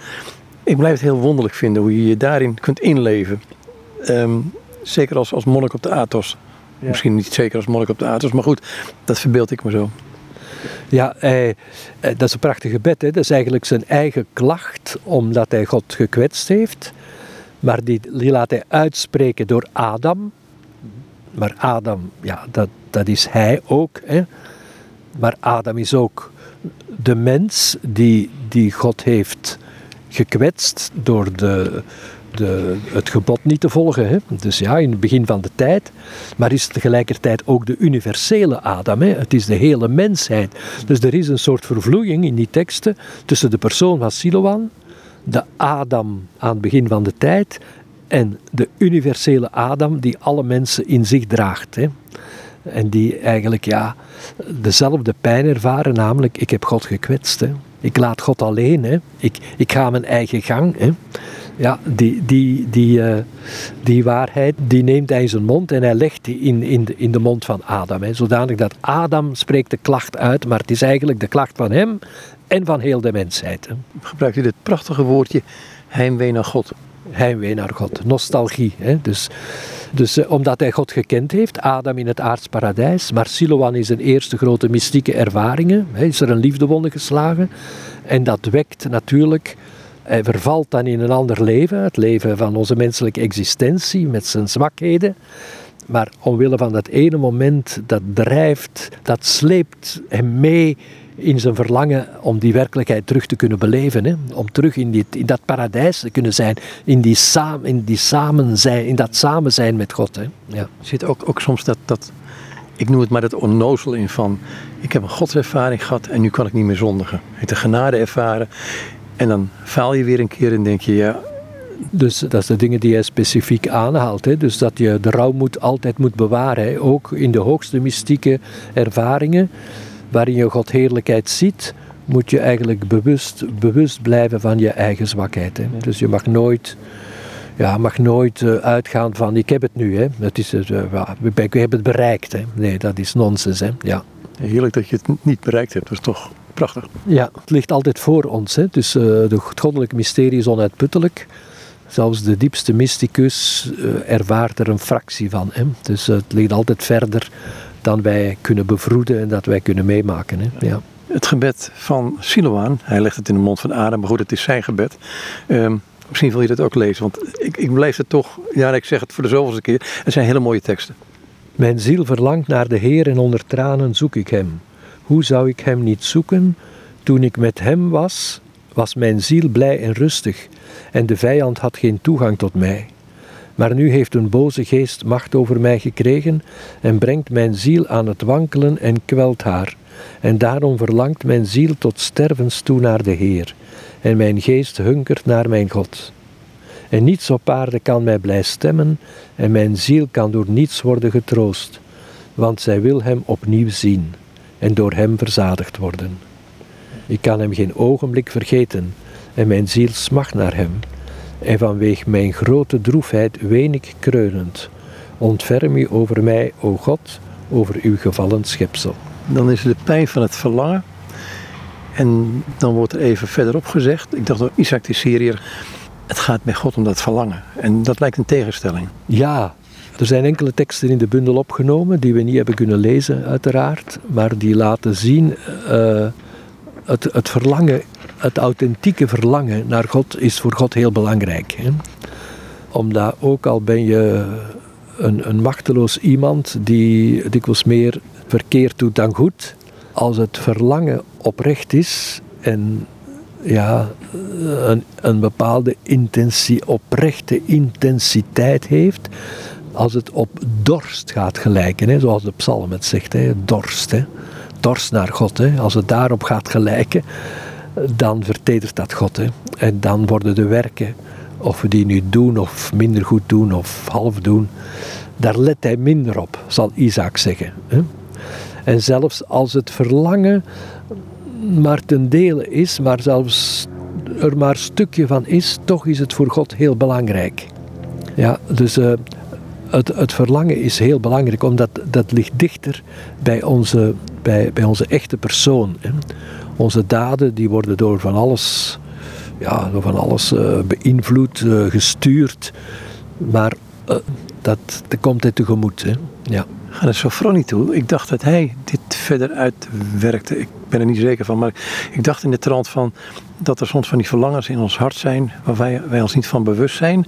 Ik blijf het heel wonderlijk vinden hoe je je daarin kunt inleven. Ehm, zeker als, als monnik op de Athos. Misschien niet zeker als monnik op de Athos, maar goed, dat verbeeld ik me zo. Ja, hij, eh, dat is een prachtig gebed. Hè. Dat is eigenlijk zijn eigen klacht, omdat hij God gekwetst heeft. Maar die, die laat hij uitspreken door Adam. Maar Adam, ja, dat, dat is hij ook. Hè. Maar Adam is ook de mens die, die God heeft gekwetst door de, de, het gebod niet te volgen. Hè. Dus ja, in het begin van de tijd. Maar is tegelijkertijd ook de universele Adam. Hè. Het is de hele mensheid. Dus er is een soort vervloeiing in die teksten tussen de persoon van Siloan, de Adam aan het begin van de tijd, en de universele Adam die alle mensen in zich draagt. Hè. En die eigenlijk ja, dezelfde pijn ervaren, namelijk ik heb God gekwetst. Hè. Ik laat God alleen. Hè. Ik, ik ga mijn eigen gang. Hè. Ja, die, die, die, uh, die waarheid die neemt hij in zijn mond en hij legt die in, in, de, in de mond van Adam. Hè, zodanig dat Adam spreekt de klacht uit, maar het is eigenlijk de klacht van hem en van heel de mensheid. Hè. Gebruikt u dit prachtige woordje, heimwee naar God? Heimwee naar God, nostalgie. Hè. Dus, dus uh, omdat hij God gekend heeft, Adam in het aardsparadijs, maar Siloan is zijn eerste grote mystieke ervaringen, hè, is er een liefdewonde geslagen. En dat wekt natuurlijk hij vervalt dan in een ander leven, het leven van onze menselijke existentie met zijn zwakheden. Maar omwille van dat ene moment, dat drijft, dat sleept hem mee in zijn verlangen om die werkelijkheid terug te kunnen beleven. Hè? Om terug in, dit, in dat paradijs te kunnen zijn, in, die saam, in, die samen zijn, in dat samen zijn met God. Hè? Ja. Zit ook, ook soms dat, dat, ik noem het maar dat onnozel in van, ik heb een godservaring gehad en nu kan ik niet meer zondigen. Ik heb de genade ervaren en dan faal je weer een keer en denk je, ja. Dus dat is de dingen die hij specifiek aanhaalt. Hè? Dus dat je de rouw moet, altijd moet bewaren. Hè? Ook in de hoogste mystieke ervaringen, waarin je God heerlijkheid ziet, moet je eigenlijk bewust, bewust blijven van je eigen zwakheid. Hè? Dus je mag nooit, ja, mag nooit uh, uitgaan van ik heb het nu. Hè? Het is, uh, ik heb het bereikt. Hè? Nee, dat is nonsens. Hè? Ja. Heerlijk dat je het niet bereikt hebt. Dat is toch prachtig. Ja, het ligt altijd voor ons. Hè. Dus uh, het goddelijke mysterie is onuitputtelijk. Zelfs de diepste mysticus uh, ervaart er een fractie van. Hè. Dus uh, het ligt altijd verder dan wij kunnen bevroeden en dat wij kunnen meemaken. Hè. Ja. Het gebed van Siloaan, hij legt het in de mond van Adam, maar goed, het is zijn gebed. Um, misschien wil je dat ook lezen, want ik, ik beleef het toch, ja, ik zeg het voor de zoveelste keer, het zijn hele mooie teksten. Mijn ziel verlangt naar de Heer en onder tranen zoek ik hem. Hoe zou ik hem niet zoeken? Toen ik met hem was, was mijn ziel blij en rustig, en de vijand had geen toegang tot mij. Maar nu heeft een boze geest macht over mij gekregen en brengt mijn ziel aan het wankelen en kwelt haar. En daarom verlangt mijn ziel tot stervens toe naar de Heer, en mijn geest hunkert naar mijn God. En niets op aarde kan mij blij stemmen, en mijn ziel kan door niets worden getroost, want zij wil hem opnieuw zien en door Hem verzadigd worden. Ik kan Hem geen ogenblik vergeten en mijn ziel smacht naar Hem. En vanwege mijn grote droefheid ween ik kreunend. Ontferm u over mij, o God, over uw gevallen schepsel. dan is de pijn van het verlangen. En dan wordt er even verderop gezegd, ik dacht door Isaac de Syriër, het gaat met God om dat verlangen. En dat lijkt een tegenstelling. Ja, er zijn enkele teksten in de bundel opgenomen die we niet hebben kunnen lezen, uiteraard, maar die laten zien uh, het, het verlangen, het authentieke verlangen naar God is voor God heel belangrijk. Hè? Omdat ook al ben je een, een machteloos iemand die dikwijls meer verkeerd doet dan goed, als het verlangen oprecht is en ja, een, een bepaalde intensie, oprechte intensiteit heeft, als het op dorst gaat gelijken, hè, zoals de psalm het zegt, hè, dorst, hè, dorst naar God, hè, als het daarop gaat gelijken, dan vertedert dat God. Hè, en dan worden de werken, of we die nu doen of minder goed doen of half doen, daar let hij minder op, zal Isaac zeggen. Hè. En zelfs als het verlangen maar ten dele is, maar zelfs er maar een stukje van is, toch is het voor God heel belangrijk. Ja, dus uh, het, het, verlangen is heel belangrijk, omdat dat ligt dichter bij onze, bij, bij onze echte persoon. Hè. Onze daden die worden door van alles, ja, door van alles uh, beïnvloed, uh, gestuurd, maar dat, dat komt hij tegemoet. Hè. Ja ga naar Sofroni toe. Ik dacht dat hij dit verder uitwerkte. Ben er niet zeker van, maar ik dacht in de trant van dat er soms van die verlangens in ons hart zijn waar wij, wij ons niet van bewust zijn,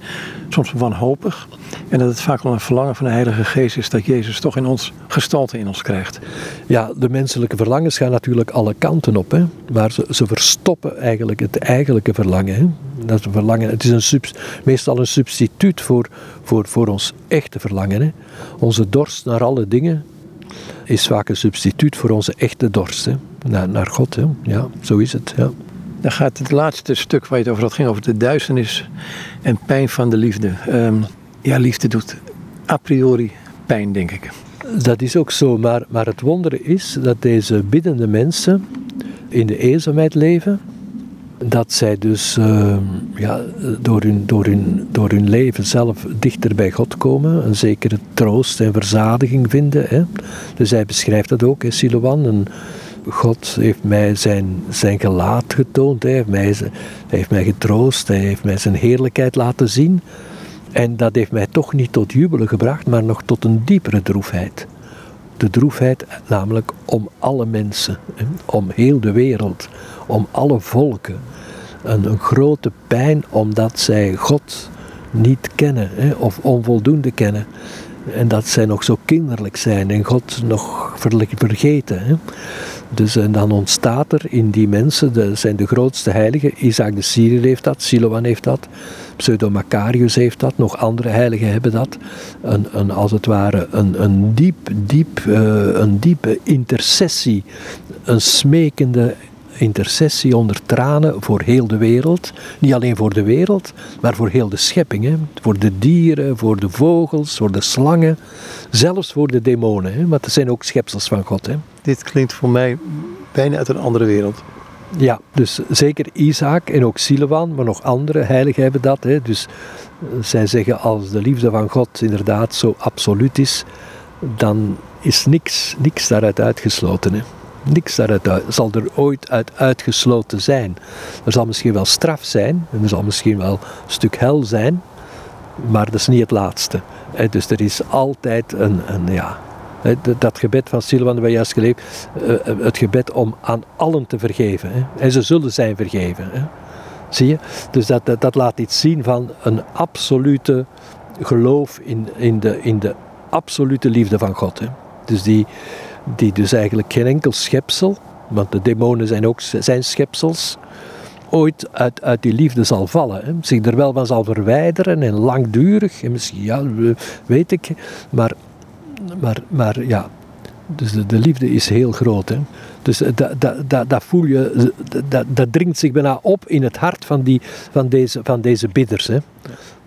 soms wanhopig. En dat het vaak wel een verlangen van de Heilige Geest is dat Jezus toch in ons gestalte in ons krijgt. Ja, de menselijke verlangens gaan natuurlijk alle kanten op, hè? maar ze, ze verstoppen eigenlijk het eigenlijke verlangen. Hè? Dat verlangen. Het is een meestal een substituut voor, voor, voor ons echte verlangen. Onze dorst naar alle dingen is vaak een substituut voor onze echte dorst. Hè? Naar, naar God. Hè? Ja, zo is het. Ja. Dan gaat het laatste stuk waar je het over had, ging over de duisternis en pijn van de liefde. Ehm, ja, liefde doet a priori pijn, denk ik. Dat is ook zo, maar, maar het wondere is dat deze biddende mensen in de eenzaamheid leven. Dat zij dus ehm, ja, door, hun, door, hun, door hun leven zelf dichter bij God komen, een zekere troost en verzadiging vinden. Hè. Dus hij beschrijft dat ook, hè, Siloan, God heeft mij zijn, zijn gelaat getoond, hij heeft, mij, hij heeft mij getroost, hij heeft mij zijn heerlijkheid laten zien. En dat heeft mij toch niet tot jubelen gebracht, maar nog tot een diepere droefheid. De droefheid namelijk om alle mensen, om heel de wereld, om alle volken. Een, grote pijn omdat zij God niet kennen of onvoldoende kennen. En dat zij nog zo kinderlijk zijn en God nog vergeten. Dus en dan ontstaat er in die mensen, dat zijn de grootste heiligen, Isaac de Syriër heeft dat, Siloan heeft dat, Pseudo-Macarius heeft dat, nog andere heiligen hebben dat. Een, een, als het ware een, een, diep, diep, uh, een diepe intercessie, een smekende intercessie onder tranen voor heel de wereld. Niet alleen voor de wereld, maar voor heel de schepping. Hè. Voor de dieren, voor de vogels, voor de slangen. Zelfs voor de demonen. Hè. Want er zijn ook schepsels van God. Hè. Dit klinkt voor mij bijna uit een andere wereld. Ja, dus zeker Isaac en ook Siloan, maar nog andere heiligen hebben dat. Hè. Dus eh, zij zeggen als de liefde van God inderdaad zo absoluut is, dan is niks, niks daaruit uitgesloten. Hè. Niks daaruit zal er ooit uit uitgesloten zijn. Er zal misschien wel straf zijn, er zal misschien wel een stuk hel zijn, maar dat is niet het laatste. Dus er is altijd een, een ja, dat gebed van Silvan dat we juist geleefd, eh, eh, het gebed om aan allen te vergeven. En ze zullen zijn vergeven. Zie je? Dus dat, dat, dat, laat iets zien van een absolute geloof in, in, de, in de absolute liefde van God. Dus die, die dus eigenlijk geen enkel schepsel, want de demonen zijn ook zijn schepsels, ooit uit, uit die liefde zal vallen. Zich er wel van zal verwijderen en langdurig, en misschien, ja, weet ik, maar, maar, maar ja, dus de, de liefde is heel groot. Hè. Dus dat, dat, dat, voel je, dat, dat dringt zich bijna op in het hart van, die, van, deze, van deze bidders. Hè.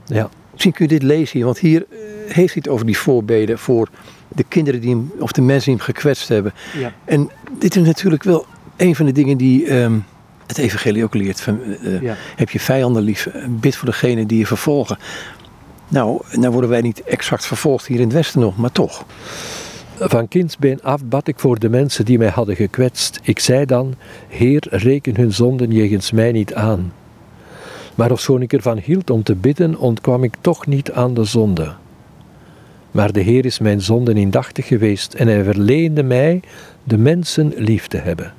Ja. Misschien kun je dit lezen, want hier heeft hij het over die voorbeden voor de kinderen die hem, of de mensen die hem gekwetst hebben. Ja. En dit is natuurlijk wel een van de dingen die ehm, het evangelie ook leert. Van, uh, Heb je vijanden lief, bid voor degene die je vervolgen. Nou, nou worden wij niet exact vervolgd hier in het Westen nog, maar toch. Van kindsbeen af bad ik voor de mensen die mij hadden gekwetst. Ik zei dan, Heer, reken hun zonden jegens mij niet aan. Maar ofschoon ik ervan hield om te bidden, ontkwam ik toch niet aan de zonde. Maar de Heer is mijn zonden indachtig geweest en hij verleende mij de mensen lief te hebben.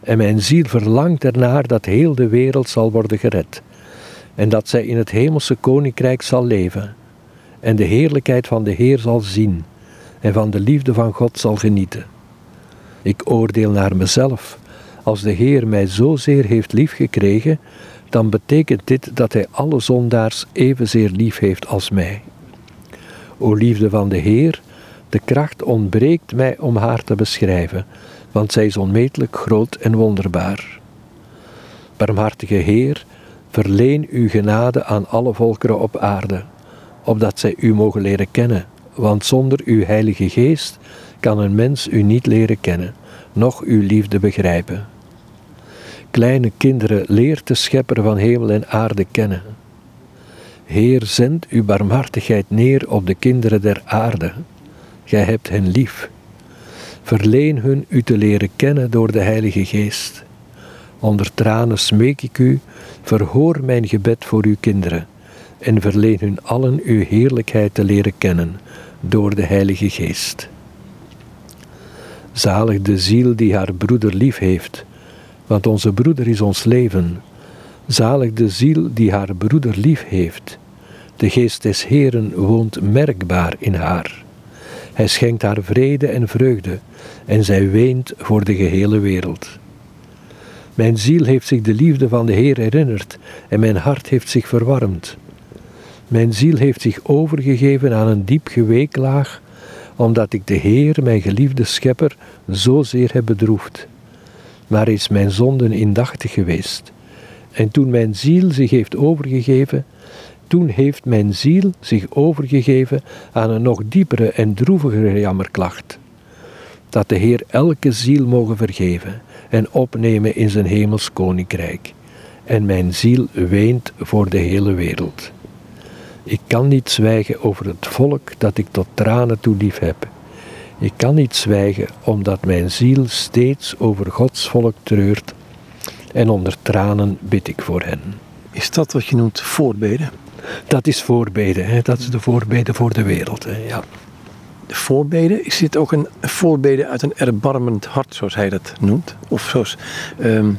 En mijn ziel verlangt ernaar dat heel de wereld zal worden gered en dat zij in het hemelse koninkrijk zal leven en de heerlijkheid van de Heer zal zien en van de liefde van God zal genieten. Ik oordeel naar mezelf. Als de Heer mij zozeer heeft liefgekregen, dan betekent dit dat Hij alle zondaars evenzeer lief heeft als mij. O liefde van de Heer, de kracht ontbreekt mij om haar te beschrijven, want zij is onmetelijk groot en wonderbaar. Barmhartige Heer, verleen uw genade aan alle volkeren op aarde, opdat zij u mogen leren kennen, want zonder uw Heilige Geest kan een mens u niet leren kennen, noch uw liefde begrijpen. Kleine kinderen, leert de schepper van hemel en aarde kennen. Heer, zend uw barmhartigheid neer op de kinderen der aarde. Gij hebt hen lief. Verleen hun u te leren kennen door de Heilige Geest. Onder tranen smeek ik u, verhoor mijn gebed voor uw kinderen en verleen hun allen uw heerlijkheid te leren kennen door de Heilige Geest. Zalig de ziel die haar broeder lief heeft, want onze broeder is ons leven. Zalig de ziel die haar broeder lief heeft. De geest des Heeren woont merkbaar in haar. Hij schenkt haar vrede en vreugde, en zij weent voor de gehele wereld. Mijn ziel heeft zich de liefde van de Heer herinnerd, en mijn hart heeft zich verwarmd. Mijn ziel heeft zich overgegeven aan een diep geweeklaag, omdat ik de Heer, mijn geliefde schepper, zozeer heb bedroefd. Maar is mijn zonden indachtig geweest. En toen mijn ziel zich heeft overgegeven, toen heeft mijn ziel zich overgegeven aan een nog diepere en droevigere jammerklacht. Dat de Heer elke ziel mogen vergeven en opnemen in zijn hemels koninkrijk. En mijn ziel weent voor de hele wereld. Ik kan niet zwijgen over het volk dat ik tot tranen toe lief heb. Ik kan niet zwijgen omdat mijn ziel steeds over Gods volk treurt en onder tranen bid ik voor hen. Is dat wat je noemt voorbeden? Dat is voorbeden, hè? dat is de voorbeden voor de wereld. Hè? Ja. De voorbeden, is dit ook een voorbeden uit een erbarmend hart, zoals hij dat noemt? Of zoals um,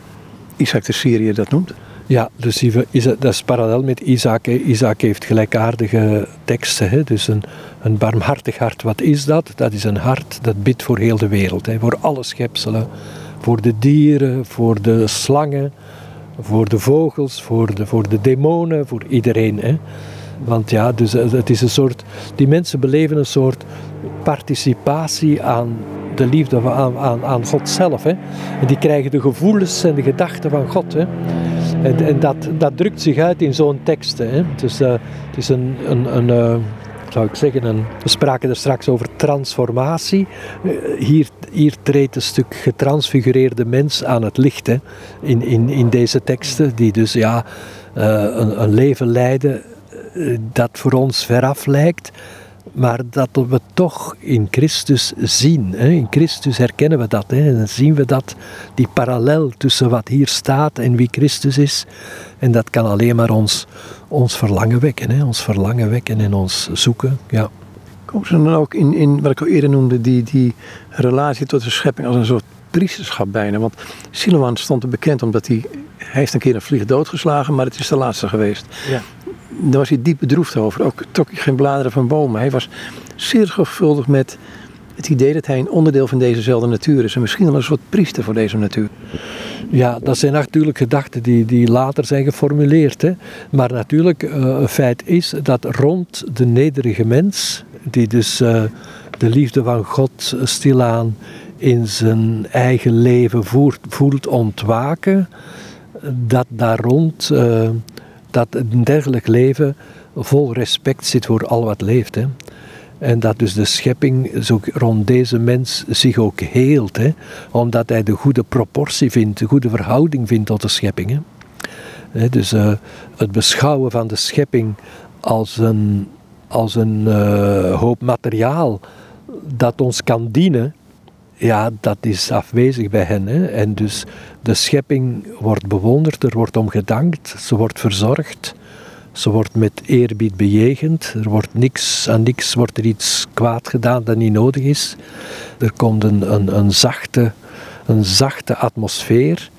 Isaac de Syrië dat noemt? Ja, dus dat is parallel met Isaac. Isaac heeft gelijkaardige teksten. Hè? Dus een, een barmhartig hart, wat is dat? Dat is een hart dat bidt voor heel de wereld. Hè? Voor alle schepselen. Voor de dieren, voor de slangen, voor de vogels, voor de, voor de demonen, voor iedereen. Hè? Want ja, dus het is een soort, die mensen beleven een soort participatie aan de liefde, aan, aan, aan God zelf. Hè? En die krijgen de gevoelens en de gedachten van God. Hè? En, en dat, dat drukt zich uit in zo'n tekst. Hè? Dus uh, het is een, een, een uh, zou ik zeggen, we spraken er straks over transformatie. Uh, hier, hier treedt een stuk getransfigureerde mens aan het licht hè? In, in, in deze teksten, die dus ja, een, een leven leiden dat voor ons veraf lijkt maar dat we toch in Christus zien. Hè. In Christus herkennen we dat. Hè. En dan zien we dat, die parallel tussen wat hier staat en wie Christus is. En dat kan alleen maar ons, ons verlangen wekken. Hè. Ons verlangen wekken en ons zoeken. Ja. Komen ze dan ook in, in wat ik al eerder noemde, die, die relatie tot de schepping als een soort priesterschap bijna? Want Siloan stond er bekend omdat hij, hij heeft een keer een vlieg doodgeslagen, maar het is de laatste geweest. Ja daar was hij diep bedroefd over. Ook trok hij geen bladeren van bomen. Hij was zeer gevuldig met het idee dat hij een onderdeel van dezezelfde natuur is. En misschien wel een soort priester voor deze natuur. Ja, dat zijn natuurlijk gedachten die, die later zijn geformuleerd. Hè. Maar natuurlijk, uh, een feit is dat rond de nederige mens, die dus uh, de liefde van God stilaan in zijn eigen leven voelt ontwaken, dat daar rond uh, dat een dergelijk leven vol respect zit voor al wat leeft. Hè. En dat dus de schepping zo rond deze mens zich ook heelt. Hè, omdat hij de goede proportie vindt, de goede verhouding vindt tot de schepping. Hè. dus uh, het beschouwen van de schepping als een, als een uh, hoop materiaal dat ons kan dienen, ja, dat is afwezig bij hen. Hè. En dus de schepping wordt bewonderd, er wordt om gedankt, ze wordt verzorgd, ze wordt met eerbied bejegend, er wordt niks, aan niks wordt er iets kwaad gedaan dat niet nodig is. Er komt een, een, een zachte, een zachte atmosfeer.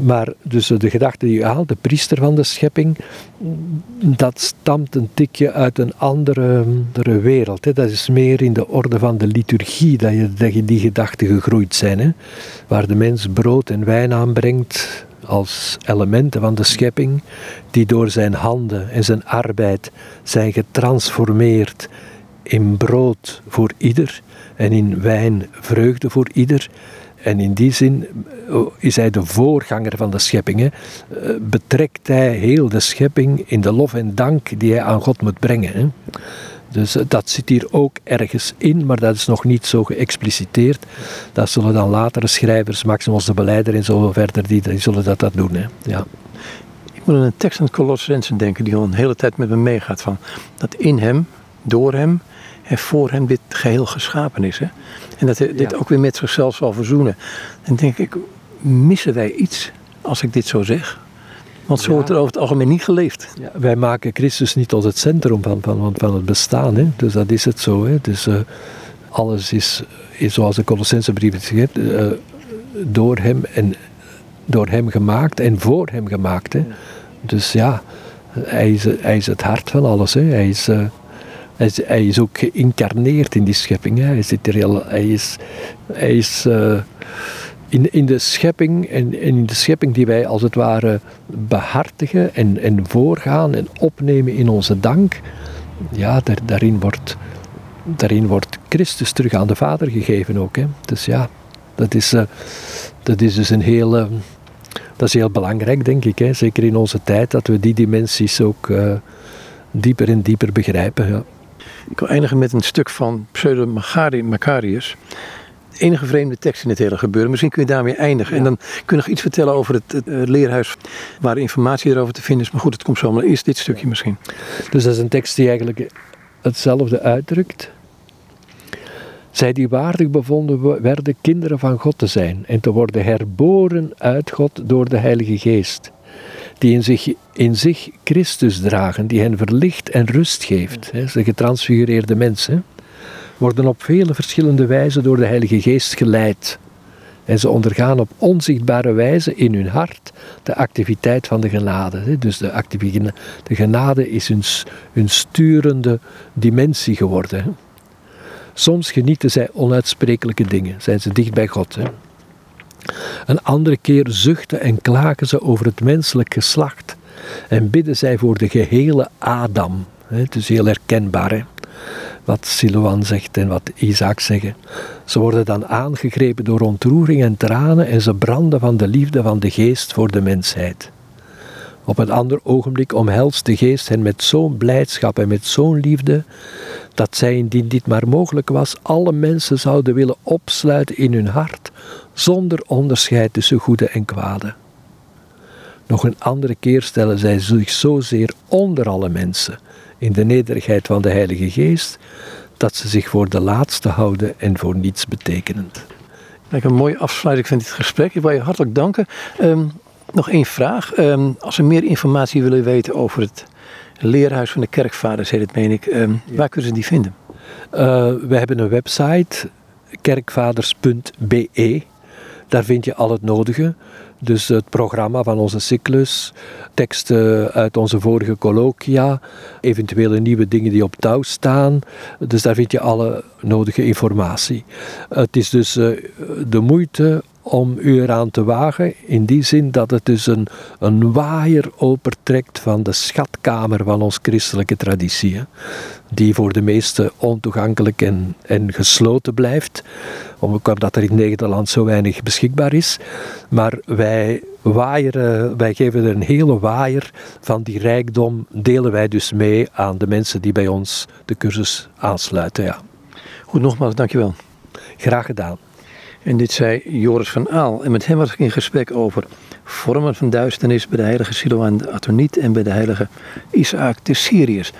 Maar dus de gedachte die u haalt, de priester van de schepping, dat stamt een tikje uit een andere, andere wereld. Hè. Dat is meer in de orde van de liturgie dat je, dat je die gedachten gegroeid zijn. Hè. Waar de mens brood en wijn aanbrengt als elementen van de schepping, die door zijn handen en zijn arbeid zijn getransformeerd in brood voor ieder en in wijn vreugde voor ieder. En in die zin eh, is hij de voorganger van de schepping. Hè. Eh, betrekt hij heel de schepping in de lof en dank die hij aan God moet brengen. Hè. Dus eh, dat zit hier ook ergens in, maar dat is nog niet zo geëxpliciteerd. Dat zullen dan latere schrijvers, Maximus de Beleider en zo verder, die, die zullen dat, dat doen. Hè. Ja. Ik moet aan een tekst het Colossensen denken, die al een hele tijd met me meegaat. Van, dat in hem, door hem en voor hem dit geheel geschapen is. Hè? En dat hij dit ook weer met zichzelf zal verzoenen. En denk ik, missen wij iets als ik dit zo zeg? Want zo wordt er over het algemeen niet geleefd. Ja, wij maken Christus niet tot het centrum van, van, van het bestaan. Hè? Dus dat is het zo. Hè? Dus uh, alles is, is, zoals de Colossensebrief het zegt, uh, door hem en door hem gemaakt en voor hem gemaakt. Hè? Dus ja, hij is, hij is het hart van alles. Hè? Hij is... Uh, hij is, is, ook geïncarneerd in die schepping. Hè. Hij, zit er heel, hij is, hij is uh, in, in de schepping en, in de schepping die wij als het ware behartigen en, en voorgaan en opnemen in onze dank. Ja, daar, daarin, wordt, daarin wordt Christus terug aan de Vader gegeven ook. Hè. Dus ja, dat is, uh, dat is dus een heel... Uh, dat is heel belangrijk, denk ik. Hè. Zeker in onze tijd, dat we die dimensies ook dieper en dieper begrijpen. Ja. Ik wil eindigen met een stuk van Pseudo Macarius. De enige vreemde tekst in het hele gebeuren. Misschien kun je daarmee eindigen. En dan kun je nog iets vertellen over het, het, leerhuis waar informatie erover te vinden is. Maar goed, het komt zo. Maar eerst dit stukje misschien. Dus dat is een tekst die eigenlijk hetzelfde uitdrukt. Zij die waardig bevonden werden kinderen van God te zijn en te worden herboren uit God door de Heilige Geest die in zich, in zich Christus dragen, die hen verlicht en rust geeft. Hè, ze getransfigureerde mensen worden op vele verschillende wijzen door de Heilige Geest geleid. En ze ondergaan op onzichtbare wijze in hun hart de activiteit van de genade. Dus de, de genade is hun, hun sturende dimensie geworden. Soms genieten zij onuitsprekelijke dingen, zijn ze dicht bij God. Een andere keer zuchten en klagen ze over het menselijk geslacht en bidden zij voor de gehele Adam. Het is heel herkenbaar hè? wat Siloan zegt en wat Isaac zeggen. Ze worden dan aangegrepen door ontroering en tranen en ze branden van de liefde van de geest voor de mensheid. Op een ander ogenblik omhelst de geest hen met zo'n blijdschap en met zo'n liefde, dat zij, indien dit maar mogelijk was, alle mensen zouden willen opsluiten in hun hart, zonder onderscheid tussen goede en kwade. Nog een andere keer stellen zij zich zozeer onder alle mensen, in de nederigheid van de Heilige Geest, dat ze zich voor de laatste houden en voor niets betekenend. een mooie afsluiting van dit gesprek. Ik wil je hartelijk danken. Ehm, nog één vraag. Ehm, als we meer informatie willen weten over het leerhuis van de kerkvaders, heet het meen ik, ehm, waar kunnen ze die vinden? Uh, we hebben een website, kerkvaders.be. Daar vind je al het nodige. Dus het programma van onze cyclus, teksten uit onze vorige colloquia, eventuele nieuwe dingen die op touw staan. Dus daar vind je alle nodige informatie. Het is dus eh, de moeite om u eraan te wagen, in die zin dat het dus een, een waaier opentrekt van de schatkamer van ons christelijke traditie, die voor de meesten ontoegankelijk en, en gesloten blijft, omdat er in Nederland zo weinig beschikbaar is. Maar wij waaieren, wij geven er een hele waaier van die rijkdom, delen wij dus mee aan de mensen die bij ons de cursus aansluiten. Ja. Goed, nogmaals, dankjewel. Graag gedaan. En dit zei Joris van Aal. En met hem was ik in gesprek over vormen van duisternis bij de heilige Siloan de Atoniet en bij de heilige Isaac de Syriërs.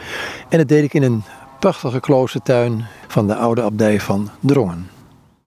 En dat deed ik in een prachtige kloostertuin van de oude abdij van Drongen.